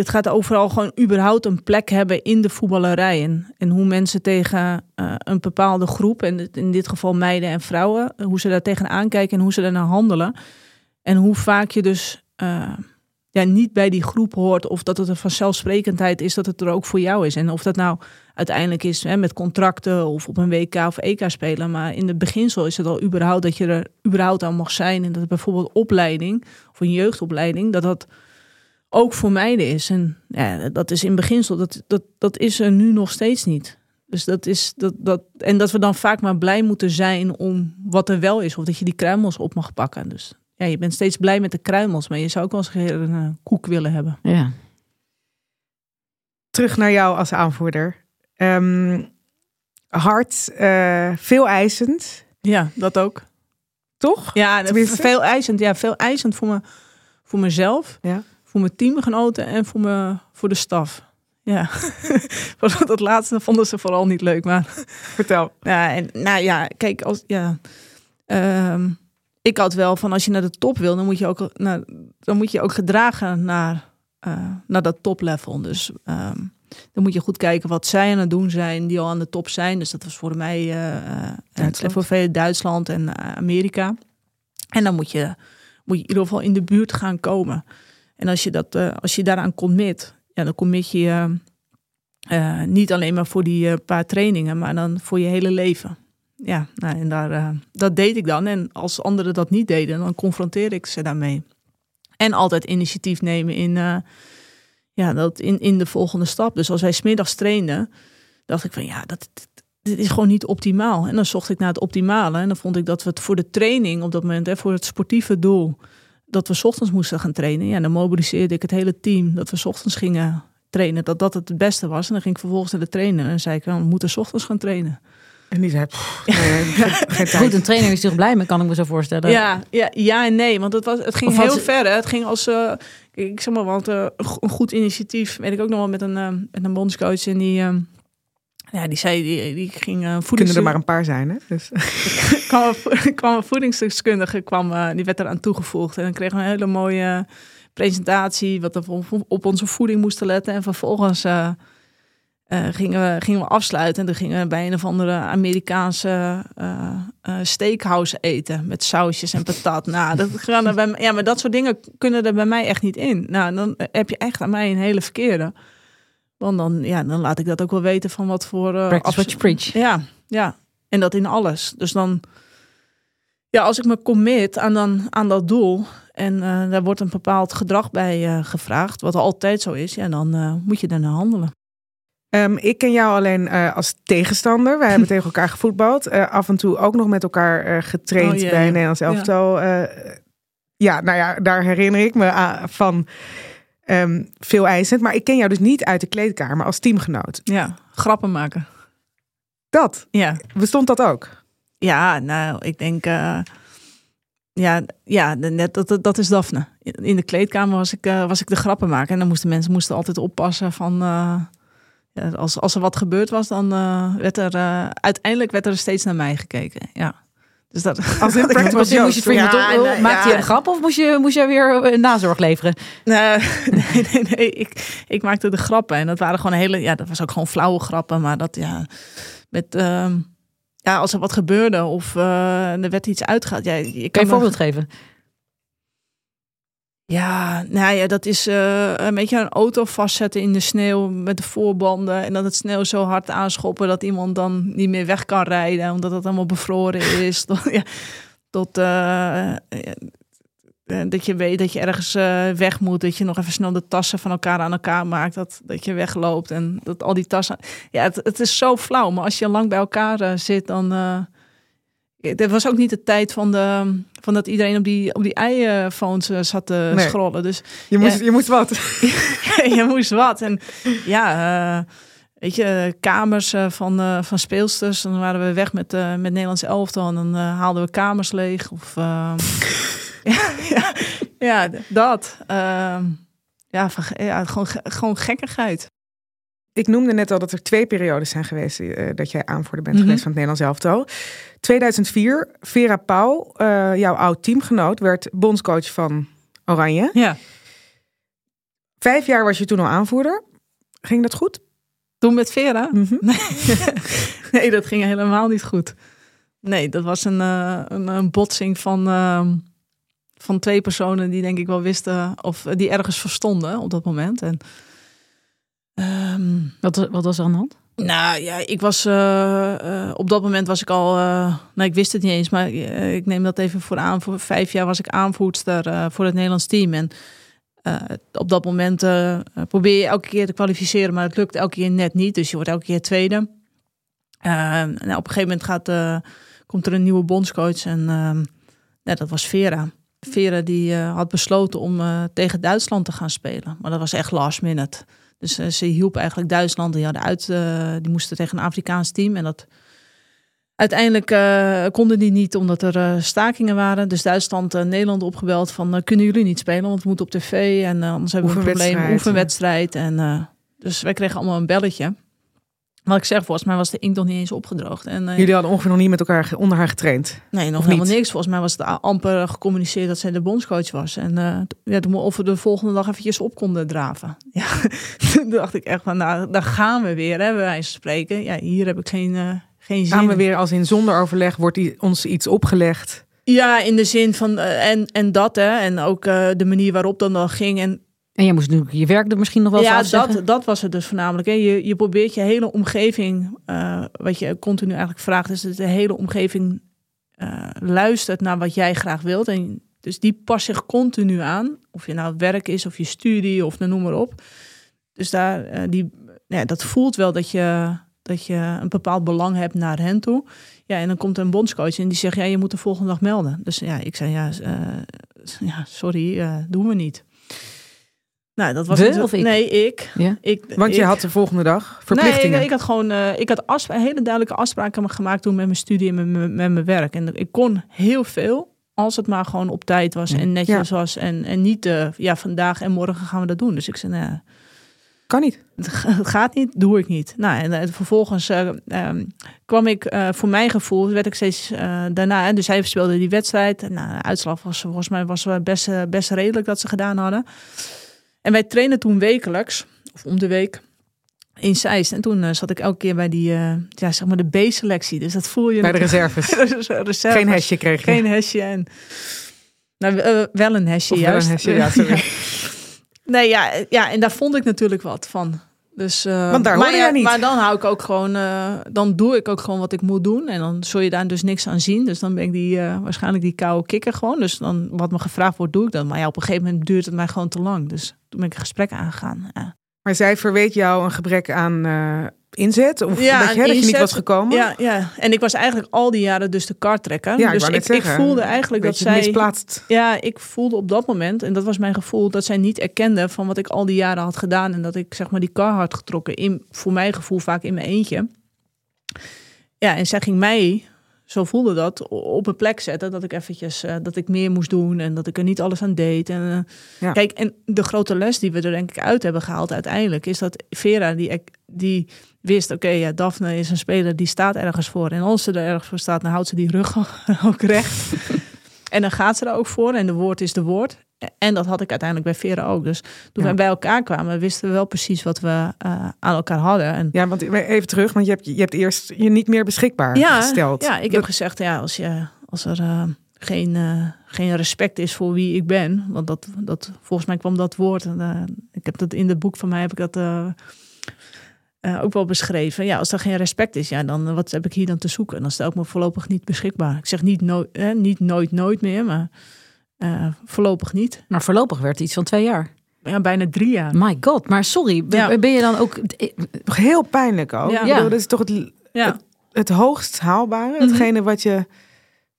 het gaat overal gewoon überhaupt een plek hebben in de voetballerij. En, hoe mensen tegen eh, een bepaalde groep, en in dit geval meiden en vrouwen, hoe ze daar tegenaan kijken en hoe ze daarnaar handelen. En hoe vaak je dus eh, ja, niet bij die groep hoort. Of dat het een vanzelfsprekendheid is dat het er ook voor jou is. En of dat nou uiteindelijk is hè, met contracten of op een WK of EK spelen. Maar in het beginsel is het al überhaupt dat je er überhaupt aan mag zijn. En dat bijvoorbeeld opleiding of een jeugdopleiding, dat dat ook voor meiden is. En ja, dat is in beginsel, dat, dat, dat is er nu nog steeds niet. Dus dat is dat, dat. En dat we dan vaak maar blij moeten zijn om wat er wel is. Of dat je die kruimels op mag pakken. Dus ja, je bent steeds blij met de kruimels. Maar je zou ook wel eens een eh, koek willen hebben. Ja. terug naar jou als aanvoerder. Ehm, hard, eh, veel eisend, Ja, dat ook. toch? Ja, Tenminste? veel eisend. Ja, veel eisend voor, me, voor mezelf, Ja. Voor mijn teamgenoten en voor, me, voor de staf. Ja, dat laatste vonden ze vooral niet leuk. Maar Vertel. ja, en, nou ja, kijk, als, ja, ehm, ik had wel van als je naar de top wil, dan moet je ook, naar, dan moet je ook gedragen naar, eh, naar dat toplevel. Dus ehm, dan moet je goed kijken wat zij aan het doen zijn die al aan de top zijn. Dus dat was voor mij Duitsland. voor veel Duitsland en Amerika. En dan moet je, moet je in ieder geval in de buurt gaan komen. En als je, dat, eh, als je daaraan commit, ja, dan commit je eh, niet alleen maar voor die paar trainingen, maar dan voor je hele leven. Ja, nou, en daar, dat deed ik dan. En als anderen dat niet deden, dan confronteerde ik ze daarmee. En altijd initiatief nemen in, ja, dat in, in de volgende stap. Dus als wij smiddags trainden, dacht ik van ja, dat, dit is gewoon niet optimaal. En dan zocht ik naar het optimale. En dan vond ik dat we het voor de training op dat moment, hè, voor het sportieve doel, dat we 's ochtends moesten gaan trainen. Ja, dan mobiliseerde ik het hele team dat we 's ochtends gingen trainen. Dat dat het beste was. En dan ging ik vervolgens naar de trainer en zei ik, nou, we moeten 's ochtends gaan trainen. En die zei, pff, nee, geen, geen tijd. Goed, een trainer is zich blij mee, kan ik me zo voorstellen. Ja, ja, ja en nee. Want het, was, het ging Of heel ze- ver. hè. Het ging als, eh, ik zeg maar, want eh, een go- een goed initiatief. Weet ik ook nog wel met een, eh, met een bondscoach. En die, eh, ja, die zei, die, die ging voedings... Kunnen er maar een paar zijn, hè? Dus. kwam, een vo- kwam een voedingsdeskundige, kwam, eh, die werd eraan toegevoegd. En dan kregen we een hele mooie presentatie, wat we op, op onze voeding moesten letten. En vervolgens eh, gingen, we, gingen we afsluiten. En toen gingen we bij een of andere Amerikaanse steakhouse eten. Met sausjes en patat. nou, dat gaan er bij, mij- ja, maar dat soort dingen kunnen er bij mij echt niet in. Nou, dan heb je echt aan mij een hele verkeerde. Want dan, ja, dan laat ik dat ook wel weten van wat voor... eh, Practice what you preach. ja, ja. En dat in alles. Dus dan, ja, als ik me commit aan, dan, aan dat doel en eh, daar wordt een bepaald gedrag bij eh, gevraagd, wat altijd zo is, ja, dan eh, moet je daarna handelen. Ehm, ik ken jou alleen eh, als tegenstander. Wij hebben tegen elkaar gevoetbald. Eh, af en toe ook nog met elkaar eh, getraind Oh, bij Nederlands Ja. elftal. Eh, ja, nou ja, daar herinner ik me aan- van ehm, veel eisend. Maar ik ken jou dus niet uit de kleedkamer als teamgenoot. Ja, grappen maken. Dat, Ja, bestond dat ook? ja nou, ik denk, eh, ja, ja net, dat, dat, is Daphne. In de kleedkamer was ik, eh, was ik de grappen maken en dan moesten mensen moesten altijd oppassen van... eh, ja, als, als er wat gebeurd was, dan werd er uiteindelijk werd er steeds naar mij gekeken. Ja. Dus dat, Als in practical Moest je, moest je jokes. het voor iemand Ja, op- nee, maakte ja. je een grap of moest je, moest je weer eh, nazorg leveren? Nee, nee, nee, nee. Ik, ik maakte de grappen. En dat waren gewoon hele. Ja, dat was ook gewoon flauwe grappen. Maar dat ja. Met. ehm, ja, als er wat gebeurde of eh, er werd iets uitgehaald. Ja, je Kan je kan een voorbeeld geven? Ja, nou ja, dat is eh, een beetje een auto vastzetten in de sneeuw met de voorbanden. En dat het sneeuw zo hard aanschoppen dat iemand dan niet meer weg kan rijden. Omdat het allemaal bevroren is. Tot, ja, tot eh, eh, dat je weet dat je ergens weg moet. Dat je nog even snel de tassen van elkaar aan elkaar maakt. Dat, dat je wegloopt en dat al die tassen... Ja, het, het is zo flauw. Maar als je lang bij elkaar zit, dan... eh het was ook niet de tijd van, de, van dat iedereen op die, op die iPhones eh, zat te Nee. scrollen. Dus Je moest, Ja. je moest wat. je moest wat. En ja, eh, weet je, kamers eh, van, eh, van speelsters. Dan waren we weg met, eh met Nederlands elftal. En dan eh, haalden we kamers leeg. Of, ja, ja, ja, dat. Ehm, ja, van- ja gewoon, ge- gewoon gekkigheid. Ik noemde net al dat er twee periodes zijn geweest eh, dat jij aanvoerder bent Mhm. geweest van het Nederlands elftal. 2004, Vera Pauw, eh, jouw oud teamgenoot, werd bondscoach van Oranje. Ja. Vijf jaar was je toen al aanvoerder. Ging dat goed? Toen met Vera? Mhm. Nee. nee, dat ging helemaal niet goed. Nee, dat was een, eh, een, een botsing van, ehm, van twee personen die denk ik wel wisten of die ergens verstonden op dat moment. En, ehm, Wat, wat was er aan de hand? nou ja, ik was eh, eh, op dat moment was ik al, eh, nou ik wist het niet eens, maar ik neem dat even voor aan. Voor vijf jaar was ik aanvoerster voor het Nederlands team. En op dat moment probeer je elke keer te kwalificeren, maar het lukt elke keer net niet. Dus je wordt elke keer tweede. Eh, nou, op een gegeven moment gaat, komt er een nieuwe bondscoach en ehm, nou, dat was Vera. Vera die had besloten om tegen Duitsland te gaan spelen, maar dat was echt last minute. Dus eh, ze hielp eigenlijk Duitsland. Die, hadden uit, eh, die moesten tegen een Afrikaans team. En dat uiteindelijk eh, konden die niet omdat er stakingen waren. Dus Duitsland en Nederland opgebeld van kunnen jullie niet spelen, want we moeten op tv en anders hebben we een probleem. Oefenwedstrijd. En, dus wij kregen allemaal een belletje. Wat ik zeg, volgens mij was de inkt nog niet eens opgedroogd. En, eh, Jullie hadden ongeveer nog niet met elkaar onder haar getraind. Nee, nog helemaal niks. Volgens mij was het amper gecommuniceerd dat zij de bondscoach was. En t- ja, toen, of we de volgende dag eventjes op konden draven. Ja, toen dacht ik echt van, nou, daar gaan we weer, hè, bij wijze van spreken. Ja, hier heb ik geen, eh, geen zin Gaan we weer als in zonder overleg wordt ons iets opgelegd. Ja, in de zin van, en, en dat, hè. En ook de manier waarop dan dan ging. En En jij moest nu je werk er misschien nog wel ja, dat, dat was het dus voornamelijk. Hè. Je, je probeert je hele omgeving, eh, wat je continu eigenlijk vraagt, is dat de hele omgeving eh, luistert naar wat jij graag wilt. En dus die past zich continu aan. Of je nou het werk is, of je studie, of noem maar op. Dus daar, eh, die, ja, dat voelt wel dat je, dat je een bepaald belang hebt naar hen toe. Ja, en dan komt een bondscoach en die zegt, ja, je moet de volgende dag melden. Dus ja, ik zei, ja, ja sorry, doen we niet. Nou, dat was of ik? Nee, ik. Ja. ik Want je ik- had de volgende dag verplichtingen. Nee, ik, ik had gewoon eh, ik had hele duidelijke afspraken gemaakt toen met mijn studie en met, mijn- met mijn werk. En ik kon heel veel als het maar gewoon op tijd was en netjes was. En, en niet eh, ja, vandaag en morgen gaan we dat doen. Dus ik zei, nou, Kan niet. het ga- het gaat niet, doe ik niet. Nou, en, eh, vervolgens eh, ehm, kwam ik, eh, voor mijn gevoel, werd ik steeds eh, daarna. Dus hij speelde die wedstrijd. Nou, de uitslag was volgens mij was wel best, best redelijk dat ze gedaan hadden. En wij trainen toen wekelijks, of om de week, in Zeist. En toen eh, zat ik elke keer bij die, eh, ja, zeg maar de B-selectie. Dus dat voel je Bij de reserves. Geen hesje kreeg je. Geen hesje. En, nou, eh, wel een hesje, Of wel een hesje, ja, sorry. Nee, ja, ja, en daar vond ik natuurlijk wat van. Dus, eh, Want daar maar, ja, niet. Maar dan hou ik ook gewoon, eh, dan doe ik ook gewoon wat ik moet doen. En dan zul je daar dus niks aan zien. Dus dan ben ik die, eh, waarschijnlijk die koude kikker gewoon. Dus dan wat me gevraagd wordt, doe ik dat. Maar ja, op een gegeven moment duurt het mij gewoon te lang. Dus toen ben ik een gesprek aangegaan. Ja. Maar zij verweet jou een gebrek aan inzet? Of Ja, dat, je, niet was gekomen? Ja, ja, en ik was eigenlijk al die jaren dus de kartrekker. Ja, dus ik, voelde eigenlijk dat zij... misplaatst. Ja, ik voelde op dat moment, en dat was mijn gevoel, dat zij niet erkende van wat ik al die jaren had gedaan. En dat ik zeg maar die kar had getrokken, in, voor mijn gevoel vaak in mijn eentje. Ja, en zij ging mij, zo voelde dat, op een plek zetten dat ik eventjes, eh, dat ik meer moest doen en dat ik er niet alles aan deed. En, eh, Ja. Kijk, en de grote les die we er denk ik uit hebben gehaald uiteindelijk, is dat Vera, die, die wist, oké, ja, Daphne is een speler die staat ergens voor. En als ze er ergens voor staat, dan houdt ze die rug ook recht. En dan gaat ze er ook voor en de woord is de woord. En dat had ik uiteindelijk bij Vera ook. Dus toen Ja. we bij elkaar kwamen, wisten we wel precies wat we eh, aan elkaar hadden. En Ja, want even terug, want je hebt, je hebt eerst je niet meer beschikbaar ja, gesteld. ja, ik heb gezegd, ja, als, je, als er eh, geen, eh, geen respect is voor wie ik ben, want dat, dat, volgens mij kwam dat woord, en, ik heb dat in het boek van mij heb ik dat ook wel beschreven. Ja, als er geen respect is, ja, dan wat heb ik hier dan te zoeken? Dan stel ik me voorlopig niet beschikbaar. Ik zeg niet, nooit, hè, niet nooit, nooit meer, maar eh, voorlopig niet. Maar voorlopig werd het iets van twee jaar. Ja, bijna drie jaar. My god, maar sorry, ben- Ja. ben je dan ook... Toch heel pijnlijk ook. Ja. Ik bedoel, dat is toch het, Ja. het hoogst haalbare. Mhm. Hetgene wat je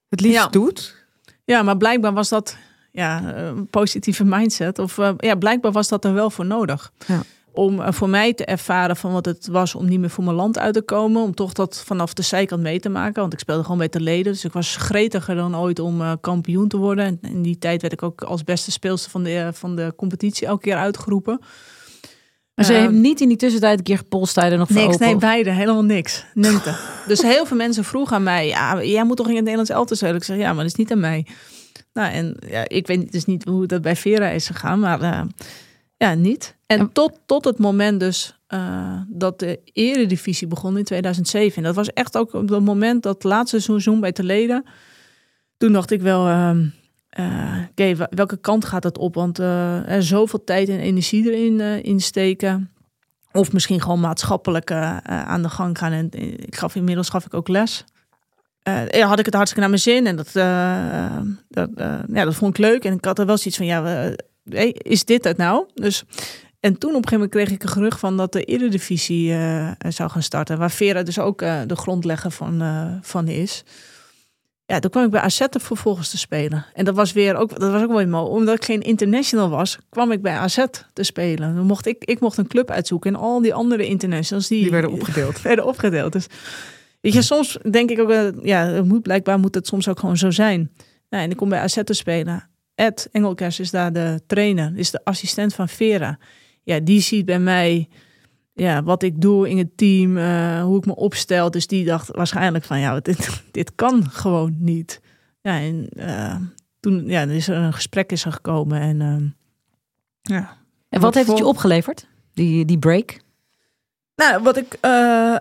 het liefst Ja. doet. Ja, maar blijkbaar was dat ja, een positieve mindset. Of eh, ja, blijkbaar was dat er wel voor nodig. Ja. Om eh, voor mij te ervaren van wat het was om niet meer voor mijn land uit te komen. Om toch dat vanaf de zijkant mee te maken. Want ik speelde gewoon bij de leden. Dus ik was gretiger dan ooit om eh, kampioen te worden. En in die tijd werd ik ook als beste speelster van de, eh, van de competitie elke keer uitgeroepen. Maar ze Ehm, heeft niet in die tussentijd een keer gepolstijden nog Niks, nee, beide. Helemaal niks. Dus heel veel mensen vroegen aan mij, ja, jij moet toch in het Nederlands elftal spelen? Ik zeg, ja, maar dat is niet aan mij. Nou, en ja, ik weet dus niet hoe dat bij Vera is gegaan, maar ja, niet. En tot, tot het moment dus eh, dat de eredivisie begon in 2007. En dat was echt ook op het moment dat het laatste seizoen bij te leden. Toen dacht ik wel, oké, wa- welke kant gaat het op? Want eh, er zoveel tijd en energie erin in steken. Of misschien gewoon maatschappelijk aan de gang gaan. En ik gaf inmiddels gaf ik ook les. Ja, had ik het hartstikke naar mijn zin. En dat, dat, ja, dat vond ik leuk. En ik had er wel zoiets van, ja, we- hey, is dit het nou? Dus, en toen op een gegeven moment kreeg ik een gerucht van dat de Eredivisie eh, zou gaan starten. Waar Vera dus ook eh, de grondlegger van, eh, van is. Ja, toen kwam ik bij AZ er vervolgens te spelen. En dat was weer ook, dat was ook wel mooi. Omdat ik geen international was, kwam ik bij AZ te spelen. Dan mocht ik, ik mocht een club uitzoeken. En al die andere internationals, die, Die werden opgedeeld. werden opgedeeld. Dus weet je, soms denk ik ook, ja, moet, blijkbaar moet het soms ook gewoon zo zijn. Nou, en ik kom bij AZ te spelen. Ed Engelkers is daar de trainer, is de assistent van Vera. Ja, die ziet bij mij ja, wat ik doe in het team, eh, hoe ik me opstel. Dus die dacht waarschijnlijk van, ja, dit, dit kan gewoon niet. Ja, en eh, toen ja, is er een gesprek is er gekomen en ehm, ja. En wat heeft het je opgeleverd? Die, die break? Nou, wat ik eh,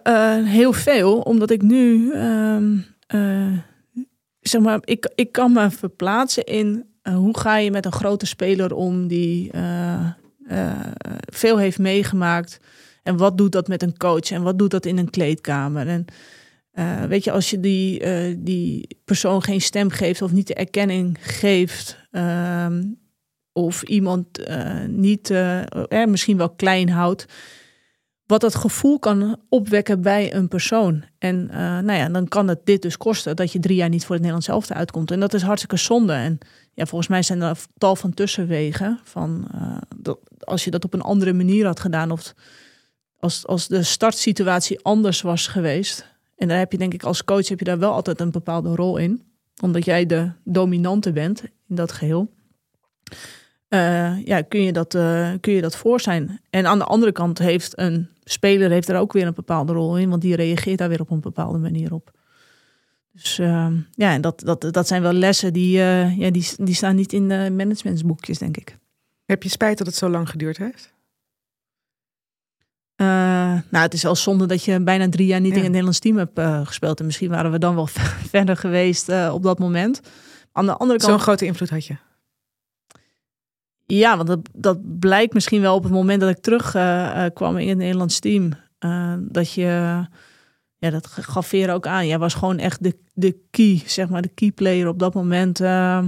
heel veel, omdat ik nu ehm, eh, zeg maar, ik, ik kan me verplaatsen in eh, hoe ga je met een grote speler om die eh, eh, veel heeft meegemaakt. En wat doet dat met een coach? En wat doet dat in een kleedkamer? En weet je, als je die, die persoon geen stem geeft of niet de erkenning geeft. ehm, of iemand niet, misschien wel klein houdt. wat dat gevoel kan opwekken bij een persoon. En nou ja, dan kan het dit dus kosten dat je drie jaar niet voor het Nederlands zelf uitkomt. En dat is hartstikke zonde. En ja, volgens mij zijn er tal van tussenwegen. Van, dat, als je dat op een andere manier had gedaan, of als, als de startsituatie anders was geweest. En daar heb je denk ik als coach heb je daar wel altijd een bepaalde rol in. Omdat jij de dominante bent in dat geheel. Uh, ja, kun je, dat, uh, kun je dat voor zijn. En aan de andere kant heeft een speler heeft er ook weer een bepaalde rol in, want die reageert daar weer op een bepaalde manier op. Dus uh, ja, en dat, dat, dat zijn wel lessen die, ja, die, die staan niet in de managementsboekjes, denk ik. Heb je spijt dat het zo lang geduurd heeft? nou, het is al zonde dat je bijna drie jaar niet ja. in het Nederlands team hebt gespeeld. En misschien waren we dan wel verder geweest op dat moment. Aan de andere kant. Zo'n grote invloed had je. Ja, want dat, dat blijkt misschien wel op het moment dat ik terugkwam in het Nederlands team. Dat je, ja, dat gaf Vera ook aan. Jij was gewoon echt de, de key, zeg maar, de key player op dat moment uh,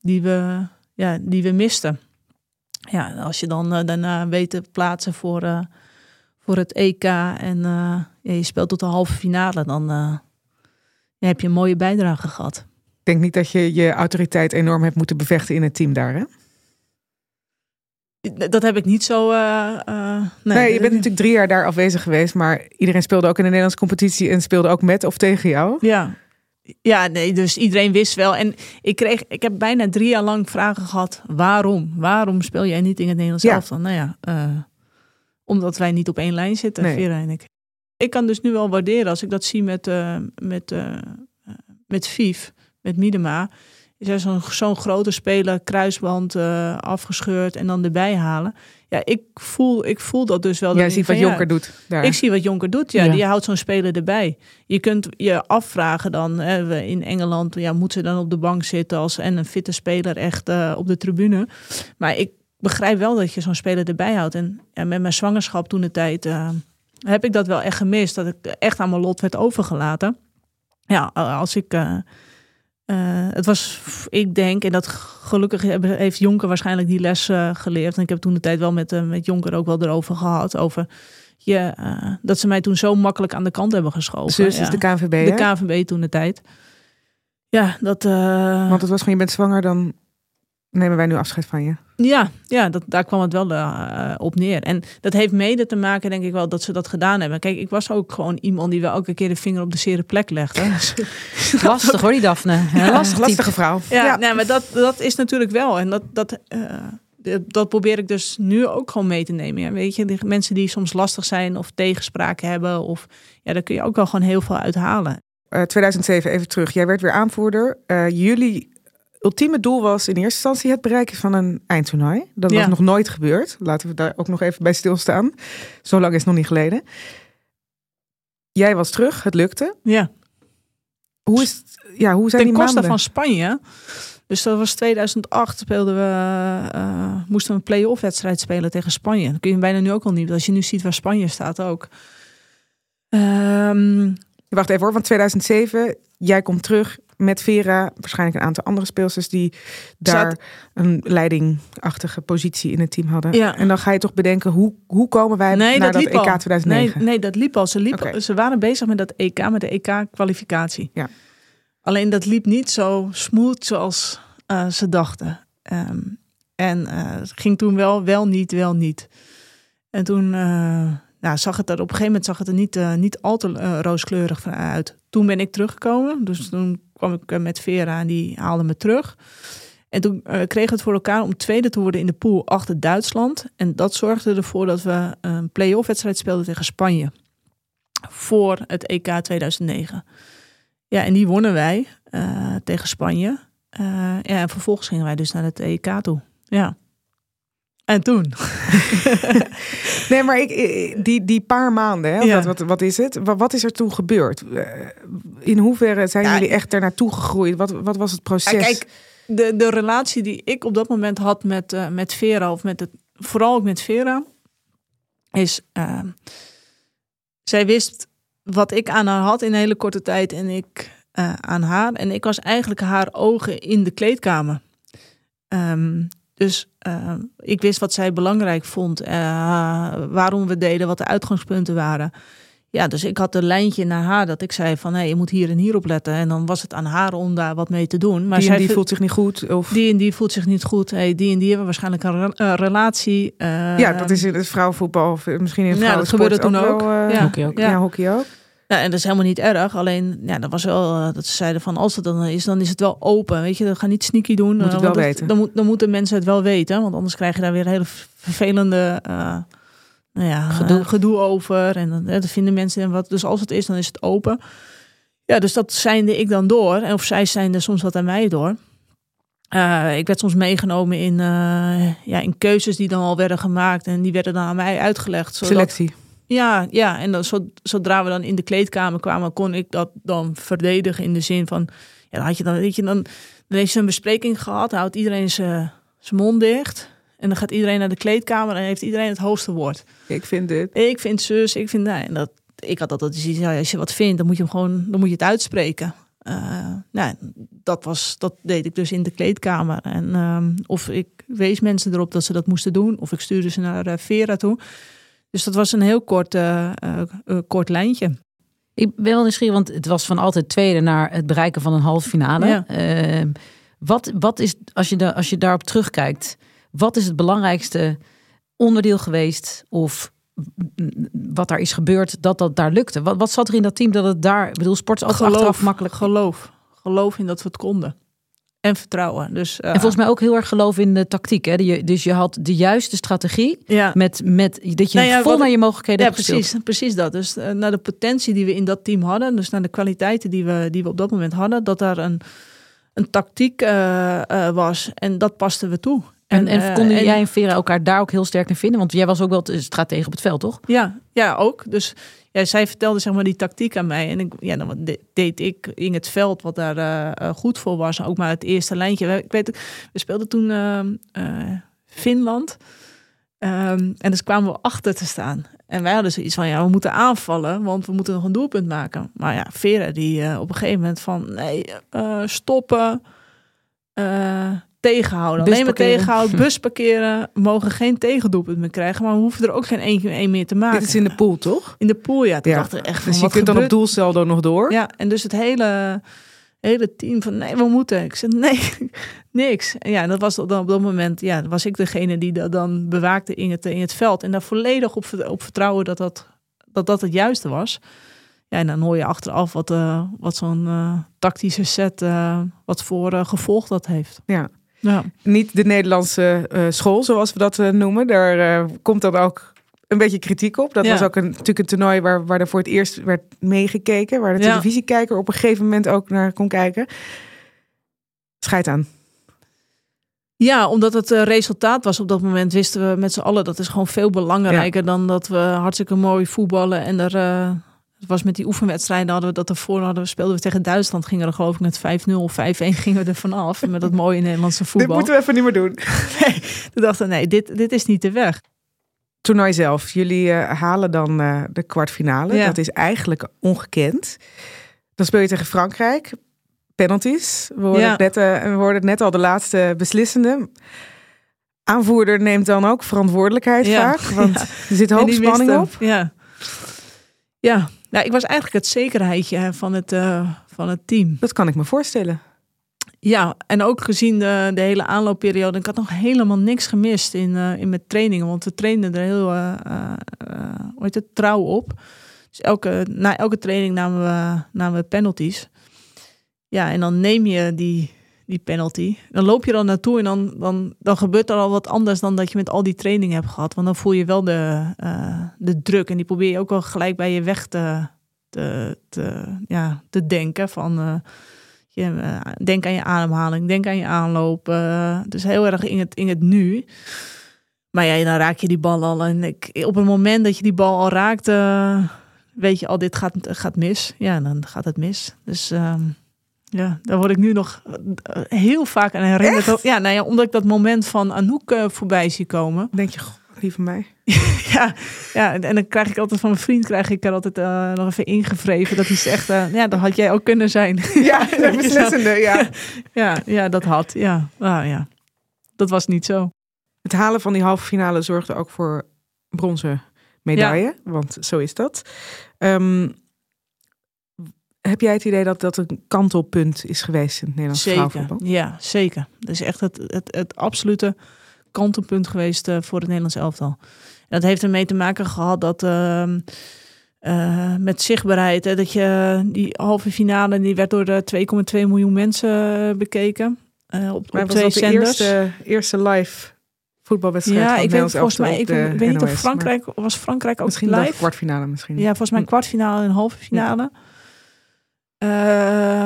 die, we, ja, die we misten. Ja, als je dan daarna weet te plaatsen voor, voor het EK en ja, je speelt tot de halve finale, dan heb je een mooie bijdrage gehad. Ik denk niet dat je je autoriteit enorm hebt moeten bevechten in het team daar, hè? Dat heb ik niet zo. Uh, uh, nee, nee, je bent natuurlijk drie jaar daar afwezig geweest, maar iedereen speelde ook in de Nederlandse competitie en speelde ook met of tegen jou. Ja. Ja, nee, dus iedereen wist wel. En ik kreeg, ik heb bijna drie jaar lang vragen gehad: waarom? Waarom speel jij niet in het Nederlands ja. elftal? Nou ja, uh, omdat wij niet op één lijn zitten, nee. Vera en ik. Ik kan dus nu wel waarderen als ik dat zie met, met, met Vief, met Miedema is zo'n zo'n grote speler, kruisband uh, afgescheurd en dan erbij halen. Ja, ik voel, ik voel dat dus wel. Jij ziet wat Jonker doet. Daar. Ik zie wat Jonker doet, ja. ja. Die houdt zo'n speler erbij. Je kunt je afvragen dan, hè, in Engeland, ja, moet ze dan op de bank zitten als en een fitte speler echt uh, op de tribune. Maar ik begrijp wel dat je zo'n speler erbij houdt. En ja, met mijn zwangerschap toen de tijd uh, heb ik dat wel echt gemist. Dat ik echt aan mijn lot werd overgelaten. Ja, als ik uh, het was, ik denk, en dat gelukkig heeft Jonker waarschijnlijk die les uh, geleerd. En ik heb toen de tijd wel met, uh, met Jonker ook wel erover gehad. Over je, dat ze mij toen zo makkelijk aan de kant hebben geschoven. Zus ja. is de KNVB, De KNVB toen de tijd. Ja, dat... Want het was gewoon, je bent zwanger, dan nemen wij nu afscheid van je. Ja, ja dat, daar kwam het wel uh, op neer. En dat heeft mede te maken, denk ik wel, dat ze dat gedaan hebben. Kijk, ik was ook gewoon iemand die wel elke keer de vinger op de zere plek legde. Lastig hoor, die Daphne. Ja, lastig lastige vrouw. Ja, ja. Nee, maar dat, dat is natuurlijk wel. En dat, dat, uh, dat probeer ik dus nu ook gewoon mee te nemen. Ja, weet je, mensen die soms lastig zijn of tegenspraken hebben. Of, ja, daar kun je ook wel gewoon heel veel uithalen. Uh, 2007, even terug. Jij werd weer aanvoerder. jullie ultieme doel was in eerste instantie het bereiken van een eindtoernooi. Dat was nog nooit gebeurd. Laten we daar ook nog even bij stilstaan. Zo lang is het nog niet geleden. Jij was terug, het lukte. Ja. Hoe, is het, ja, hoe zijn Ten die koste van Spanje. Dus dat was 2008 speelden we, uh, moesten we een play-off wedstrijd spelen tegen Spanje. Dat kun je bijna nu ook al niet. Als je nu ziet waar Spanje staat ook. Um, Wacht even hoor, want 2007, jij komt terug met Vera, waarschijnlijk een aantal andere speelsters die daar Zat... een leidingachtige positie in het team hadden. Ja. En dan ga je toch bedenken, hoe, hoe komen wij nee, naar dat, EK 2009? Nee, nee, dat liep al. Ze, liep, okay. ze waren bezig met dat EK, met de EK-kwalificatie. Ja. Alleen dat liep niet zo smooth zoals uh, ze dachten. Um, en uh, het ging toen wel, wel niet, wel niet. En toen... Uh, nou, zag het er op een gegeven moment zag het er niet, niet al te rooskleurig uit. Toen ben ik teruggekomen. Dus toen kwam ik uh, met Vera en die haalde me terug. En toen kregen we het voor elkaar om tweede te worden in de pool achter Duitsland. En dat zorgde ervoor dat we een play-off wedstrijd speelden tegen Spanje. Voor het EK 2009. Ja, en die wonnen wij tegen Spanje. ja, en vervolgens gingen wij dus naar het EK toe. Ja. En toen? nee, maar ik, die, die paar maanden, hè, ja. wat, wat, wat is het? Wat, wat, is er toen gebeurd? In hoeverre zijn ja, jullie echt er naartoe gegroeid? Wat, wat was het proces? Ja, kijk, de, de relatie die ik op dat moment had met, uh, met Vera, of met het, vooral ook met Vera, is. Uh, zij wist wat ik aan haar had in een hele korte tijd en ik uh, aan haar. En ik was eigenlijk haar ogen in de kleedkamer. Um, Dus uh, ik wist wat zij belangrijk vond, uh, waarom we deden, wat de uitgangspunten waren. Ja, dus ik had een lijntje naar haar dat ik zei van hé, hey, je moet hier en hier op letten. En dan was het aan haar om daar wat mee te doen. Maar die en die voelt zich niet goed? Of... Die en die voelt zich niet goed. Hey, die en die hebben waarschijnlijk een uh, relatie. Uh, ja, dat is in het vrouwenvoetbal of misschien in het ja, dat gebeurde toen ook. Uh, ja. Hockey ook. Ja. ja, hockey ook. Ja, en dat is helemaal niet erg. Alleen, ja, dat was wel dat ze zeiden van als het dan is, dan is het wel open. Weet je, dan ga niet sneaky doen. Moet het wel dat, weten. Dan, moet, dan moeten mensen het wel weten, want anders krijg je daar weer hele vervelende nou ja, gedoe. gedoe over. En dan, dat vinden mensen en wat. Dus als het is, dan is het open. Ja, dus dat zijnde ik dan door. En of zij zijnde soms wat aan mij door. Uh, ik werd soms meegenomen in, uh, ja, in keuzes die dan al werden gemaakt. En die werden dan aan mij uitgelegd. Zodat, Selectie. Ja, ja, en dan, zodra we dan in de kleedkamer kwamen, kon ik dat dan verdedigen in de zin van, ja, dan had je dan, weet je, dan, dan heeft ze een bespreking gehad, houdt iedereen zijn mond dicht. En dan gaat iedereen naar de kleedkamer en heeft iedereen het hoogste woord. Ik vind dit. Ik vind zus, ik vind dat. En dat ik had altijd zoiets, ja, als je wat vindt, dan moet je hem gewoon, dan moet je het uitspreken. Uh, nou, dat, was, dat deed ik dus in de kleedkamer. En um, of ik wees mensen erop dat ze dat moesten doen, of ik stuurde ze naar uh, Vera toe. Dus dat was een heel kort, uh, kort lijntje. Ik ben wel nieuwsgierig, want het was van altijd tweede naar het bereiken van een halve finale. Ja. Ehm, wat, wat is, als je, da, als je daarop terugkijkt, wat is het belangrijkste onderdeel geweest of wat daar is gebeurd dat dat daar lukte? Wat, wat zat er in dat team dat het daar, ik bedoel, sport is altijd geloof, achteraf makkelijk. Geloof, geloof in dat we het konden. En vertrouwen. Dus, uh, en volgens mij ook heel erg geloof in de tactiek. Hè? Dus je had de juiste strategie. Ja. Met, met dat je nou ja, vol wat, naar je mogelijkheden ja, precies, precies dat. Dus uh, naar de potentie die we in dat team hadden. Dus naar de kwaliteiten die we, die we op dat moment hadden. Dat daar een, een tactiek uh, was. En dat pasten we toe. En, en, en konden jij en Vera elkaar daar ook heel sterk in vinden? Want jij was ook wel stratege op het veld, toch? Ja, ja ook. Dus ja, zij vertelde zeg maar die tactiek aan mij. En ik, ja, dan deed ik in het veld wat daar uh, goed voor was. Ook maar het eerste lijntje. Ik weet, we speelden toen uh, Finland. Um, en dus kwamen we achter te staan. En wij hadden zoiets van, ja, we moeten aanvallen, want we moeten nog een doelpunt maken. Maar ja, Vera die op een gegeven moment van, nee, stoppen tegenhouden. Bus Alleen maar tegenhouden, bus parkeren, mogen geen tegendoelpunt meer krijgen, maar we hoeven er ook geen één, één meer te maken. Dit is in de pool, toch? In de pool, ja. Ja. dacht ik echt van, dus je kunt dan op doelceldo nog door? Ja, en dus het hele, hele team van, nee, we moeten. Ik zei, nee, niks. En ja, dat was dan op dat moment, ja, was ik degene die dat dan bewaakte in het, in het veld. En daar volledig op, op vertrouwen dat dat, dat dat het juiste was. Ja, en dan hoor je achteraf wat, uh, wat zo'n uh, tactische set, uh, wat voor gevolg dat heeft. Ja. Ja. Niet de Nederlandse uh, school, zoals we dat uh, noemen. Daar uh, komt dan ook een beetje kritiek op. Dat ja. was ook een, natuurlijk een toernooi waar, waar er voor het eerst werd meegekeken. Waar de ja. televisiekijker op een gegeven moment ook naar kon kijken. Scheid aan. Ja, omdat het resultaat was op dat moment, wisten we met z'n allen dat is gewoon veel belangrijker dan dat we hartstikke mooi voetballen en er het was met die oefenwedstrijden hadden we dat ervoor hadden we speelden we tegen Duitsland gingen er geloof ik met 5-0 of 5-1 gingen we er vanaf met dat mooie Nederlandse voetbal. Dit moeten we even niet meer doen. nee, toen dachten nee, dit, dit is niet de weg. Toernooi zelf, jullie uh, halen dan uh, de kwartfinale. Ja. Dat is eigenlijk ongekend. Dan speel je tegen Frankrijk. Penalties. We hoorden, ja. het, net, uh, we hoorden het net al, de laatste beslissende. Aanvoerder neemt dan ook verantwoordelijkheid ja. vaak. Want er zit hoop spanning op. Ja. Ja, nou, ik was eigenlijk het zekerheidje van het, uh, van het team. Dat kan ik me voorstellen. Ja, en ook gezien de, de hele aanloopperiode. Ik had nog helemaal niks gemist in, uh, in mijn trainingen. Want we trainden er heel uh, hoe heet het, trouw op. Dus elke, na elke training namen we, namen we penalties. Ja, en dan neem je die, die penalty. Dan loop je dan naartoe en dan, dan, dan gebeurt er al wat anders dan dat je met al die training hebt gehad. Want dan voel je wel de, uh, de druk en die probeer je ook wel gelijk bij je weg te, te, te, ja, te denken. Van, uh, je, uh, denk aan je ademhaling, denk aan je aanloop. dus heel erg in het, in het nu. Maar ja, dan raak je die bal al. En ik, op het moment dat je die bal al raakt, weet je al, dit gaat, gaat mis. Ja, dan gaat het mis. Dus... Ehm, ja, daar word ik nu nog eh, heel vaak aan herinnerd. Ja, nou ja, omdat ik dat moment van Anouk uh, voorbij zie komen. Denk je, lieve mij. ja, ja, en dan krijg ik altijd van mijn vriend krijg ik er altijd uh, nog even ingevreven dat hij zegt, uh, ja, dat had jij ook kunnen zijn. ja, dat beslissende, ja. ja. Ja, dat had, ja. Ah, ja. dat was niet zo. Het halen van die halve finale zorgde ook voor bronzen medaille, want zo is dat. Ehm, heb jij het idee dat dat een kantelpunt is geweest in het Nederlands Zeker, vrouwenvoetbal? ja, zeker. Dat is echt het, het, het absolute kantelpunt geweest eh, voor het Nederlands elftal. En dat heeft ermee te maken gehad dat ehm, eh, met zichtbaarheid, hè, dat je die halve finale, die werd door de 2,2 miljoen mensen eh, bekeken. eh, op, Maar op was twee de eerste, eerste live voetbalwedstrijd ja, ik weet volgens mij, ik weet niet of Frankrijk, was Frankrijk ook Misschien live? kwartfinale misschien. Ja, volgens mij Hm. kwartfinale en halve finale. Eh,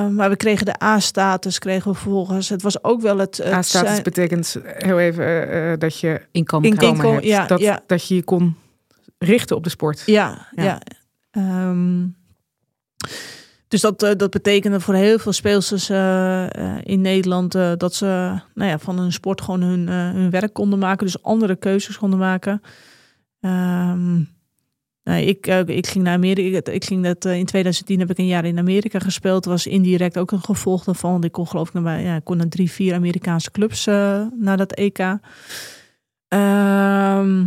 maar we kregen de A-status, kregen we vervolgens. Het was ook wel het... het A-status zijn- betekent heel even eh, eh, dat je Inkomen. inkomen Inkomen, hebt. ja, dat, ja. dat je je kon richten op de sport. Ja, Ja. ja. Ehm, dus dat, eh, dat betekende voor heel veel speelsters eh, eh, in Nederland eh, dat ze nou ja, van hun sport gewoon hun, hun werk konden maken. Dus andere keuzes konden maken. Ehm, nou, ik, eh, ik ging naar Amerika. Ik, ging dat, eh, in 2010 heb ik een jaar in Amerika gespeeld. was indirect ook een gevolg daarvan. Want ik kon geloof ik naar, ja, kon naar drie, vier Amerikaanse clubs eh, naar dat EK. Ehm,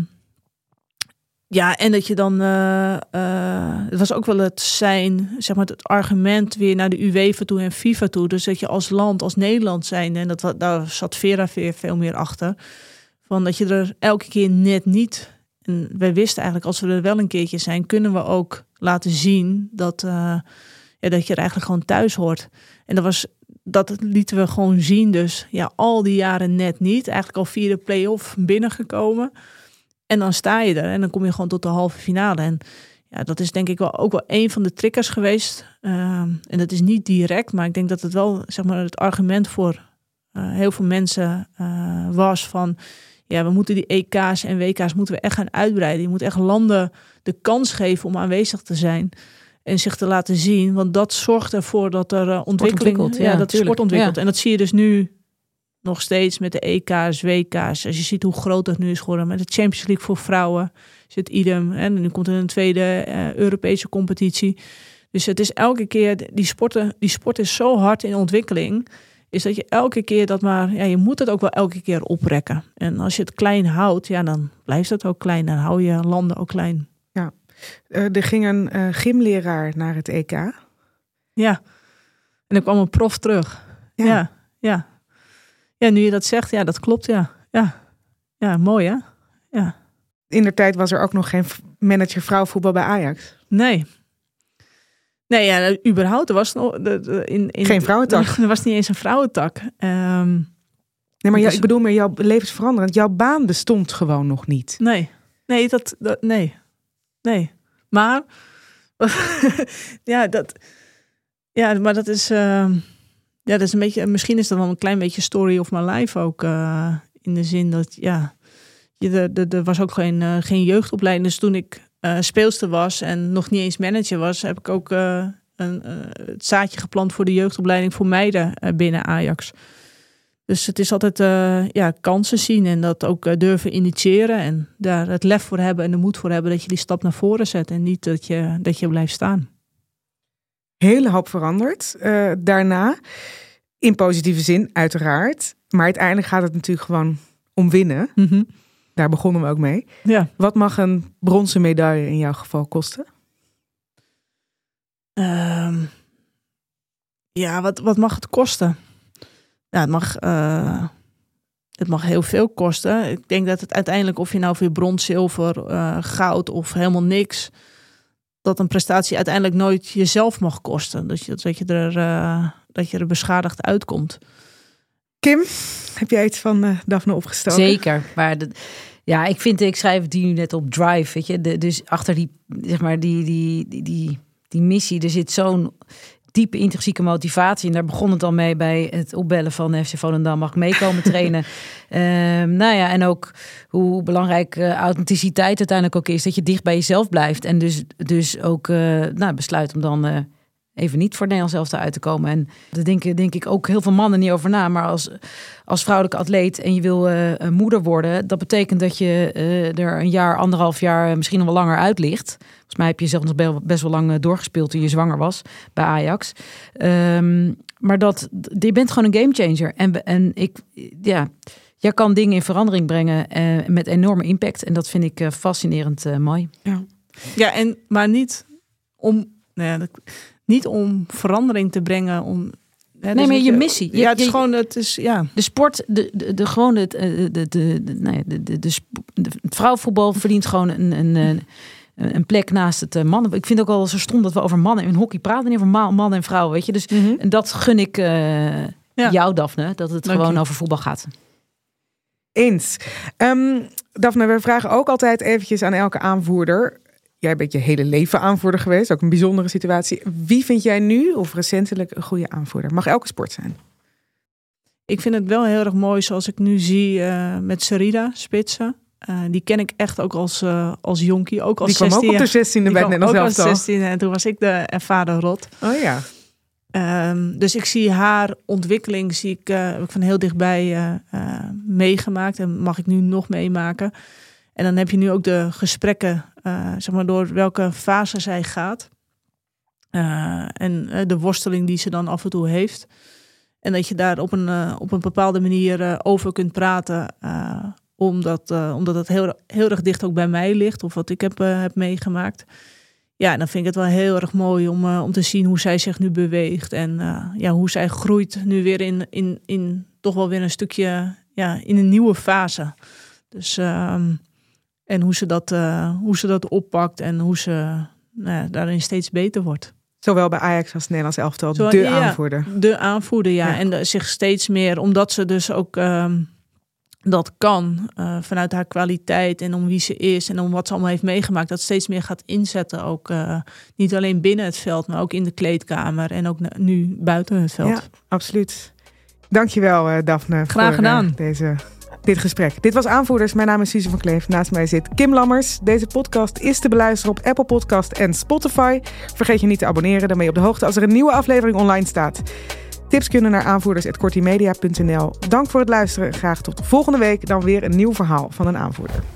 ja, en dat je dan. eh, het was ook wel het zijn, zeg maar, het argument weer naar de UEFA toe en FIFA toe. Dus dat je als land, als Nederland zijn, en dat, daar zat Vera veel meer achter. Van dat je er elke keer net niet. En wij wisten eigenlijk, als we er wel een keertje zijn, kunnen we ook laten zien dat, eh, ja, dat je er eigenlijk gewoon thuis hoort. En dat was. Dat lieten we gewoon zien. Dus ja, al die jaren net niet. Eigenlijk al via de play-off binnengekomen. En dan sta je er en dan kom je gewoon tot de halve finale. En ja, dat is denk ik wel ook wel een van de triggers geweest. Ehm, en dat is niet direct, maar ik denk dat het wel zeg maar, het argument voor eh, heel veel mensen eh, was van... Ja, we moeten die EK's en WK's moeten we echt gaan uitbreiden. Je moet echt landen de kans geven om aanwezig te zijn en zich te laten zien. Want dat zorgt ervoor dat er eh, ontwikkeling... ontwikkelt, ja, ja, dat de tuurlijk. sport ontwikkelt. Ja. En dat zie je dus nu nog steeds met de EK's, WK's. Als je ziet hoe groot dat nu is geworden. Met de Champions League voor vrouwen zit idem. En nu komt er een tweede eh, Europese competitie. Dus het is elke keer, die, sporten, die sport is zo hard in ontwikkeling. Is dat je elke keer dat maar, ja, je moet het ook wel elke keer oprekken. En als je het klein houdt, ja, dan blijft het ook klein. Dan hou je landen ook klein. Eh, er ging een eh, gymleraar naar het EK. Ja. En dan kwam een prof terug. Ja. Ja, ja. Ja, nu je dat zegt, ja, dat klopt, ja. Ja, ja mooi hè? Ja. In der tijd was er ook nog geen manager vrouwenvoetbal bij Ajax. Nee. Nee, ja, überhaupt, er was nog de, de- in, in, Geen vrouwentak. Er was niet eens een vrouwentak. Ehm, Nee, maar jou- Dus- ik bedoel meer jouw levensveranderend. Jouw baan bestond gewoon nog niet. nee, nee, dat, dat nee, nee. Maar, ja, dat, ja, maar dat is, ehm, ja, dat is een beetje, misschien is dat wel een klein beetje story of my life ook, eh, in de zin dat, ja, je, er- er- er was ook geen, eh, geen jeugdopleiding. Dus toen ik eh, speelster was en nog niet eens manager was, heb ik ook eh, een, eh, het zaadje geplant voor de jeugdopleiding voor meiden binnen Ajax. Dus het is altijd ja, kansen zien en dat ook durven initiëren. En daar het lef voor hebben en de moed voor hebben dat je die stap naar voren zet. En niet dat je, dat je blijft staan. Hele hoop veranderd. Daarna, in positieve zin, uiteraard. Maar uiteindelijk gaat het natuurlijk gewoon om winnen. Daar begonnen we ook mee. Ja. Wat mag een bronzen medaille in jouw geval kosten? Ehm, ja, wat, wat mag het kosten? Ja, het mag, eh, het mag heel veel kosten. Ik denk dat het uiteindelijk, of je nou weer brons, zilver, eh, goud of helemaal niks, dat een prestatie uiteindelijk nooit jezelf mag kosten. Dat je, dat je, er, eh, dat je er beschadigd uitkomt. Kim, heb jij iets van eh Daphne opgestoken? Zeker. Maar dat, ja, ik vind, ik schrijf die nu net op Drive, weet je. De, dus achter die, zeg maar, die, die, die, die, die missie, er zit zo'n diepe intrinsieke motivatie. En daar begon het al mee bij het opbellen van FC Volendam. Mag ik meekomen trainen? Ehm, nou ja, en ook hoe belangrijk eh, authenticiteit uiteindelijk ook is. Dat je dicht bij jezelf blijft. En dus, dus ook eh, nou, besluit om dan even niet voor Nederland zelf uit te komen. En daar denken denk ik ook heel veel mannen niet over na. Maar als, als vrouwelijke atleet en je wil een moeder worden... dat betekent dat je eh, er een jaar, anderhalf jaar, eh, misschien nog wel langer uit ligt. Volgens mij heb je zelf nog be- best wel lang doorgespeeld toen je zwanger was bij Ajax. Ehm, maar dat, je bent gewoon een gamechanger. En, en ik, ja, jij kan dingen in verandering brengen eh, met enorme impact. En dat vind ik fascinerend mooi. Ja, en, maar niet om, nou ja, dat- niet om verandering te brengen. Om, hè, dus maar je missie. Je- ja, het is je- gewoon, het is, ja. De sport, de, de, de, gewoon het, eh, de, de, de, nou ja, de, de, de, vrouwenvoetbal verdient gewoon een, een, een, een plek naast het eh, mannen. Ik vind ook al zo stom dat we over mannen in hockey praten. Niet over ma- mannen en vrouwen, weet je. Dus en dat gun ik eh, Ja. jou, Daphne. Dat het Dank gewoon je. over voetbal gaat. Eens. Ehm Daphne, we vragen ook altijd eventjes aan elke aanvoerder. Jij bent je hele leven aanvoerder geweest, ook een bijzondere situatie. Wie vind jij nu of recentelijk een goede aanvoerder? Mag elke sport zijn. Ik vind het wel heel erg mooi zoals ik nu zie eh, met Sarida Spitsen. Eh, die ken ik echt ook als, eh, als jonkie. Ook als Die kwam ook 16 op de 16e Die bij het Nederlands. 16 en toen was ik de ervaren rot. Oh ja. Ehm, dus ik zie haar ontwikkeling zie ik, heb ik van heel dichtbij meegemaakt en mag ik nu nog meemaken. En dan heb je nu ook de gesprekken, eh, zeg maar, door welke fase zij gaat. Eh, en eh, de worsteling die ze dan af en toe heeft. En dat je daar op een, op een bepaalde manier over kunt praten. omdat, omdat het heel, heel erg dicht ook bij mij ligt. Of wat ik heb, heb meegemaakt. Ja, dan vind ik het wel heel erg mooi om, om te zien hoe zij zich nu beweegt. En ja, hoe zij groeit nu weer in, in, in toch wel weer een stukje ja, in een nieuwe fase. Dus ehm, en hoe ze, dat, eh, hoe ze dat oppakt en hoe ze nou daarin steeds beter wordt. Zowel bij Ajax als Nederlands elftal. De ja, aanvoerder. De aanvoerder, ja. Ja. En de- zich steeds meer, omdat ze dus ook ehm, dat kan eh, vanuit haar kwaliteit en om wie ze is en om wat ze allemaal heeft meegemaakt, dat steeds meer gaat inzetten. Ook eh, niet alleen binnen het veld, maar ook in de kleedkamer en ook nu buiten het veld. Ja, absoluut. Dankjewel, Daphne. Graag voor, gedaan. deze, dit gesprek. Dit was Aanvoerders. Mijn naam is Suze van Kleef. Naast mij zit Kim Lammers. Deze podcast is te beluisteren op Apple Podcast en Spotify. Vergeet je niet te abonneren. Dan ben je op de hoogte als er een nieuwe aflevering online staat. Tips kunnen naar aanvoerders.kortimedia.nl. Dank voor het luisteren. Graag tot volgende week. Dan weer een nieuw verhaal van een aanvoerder.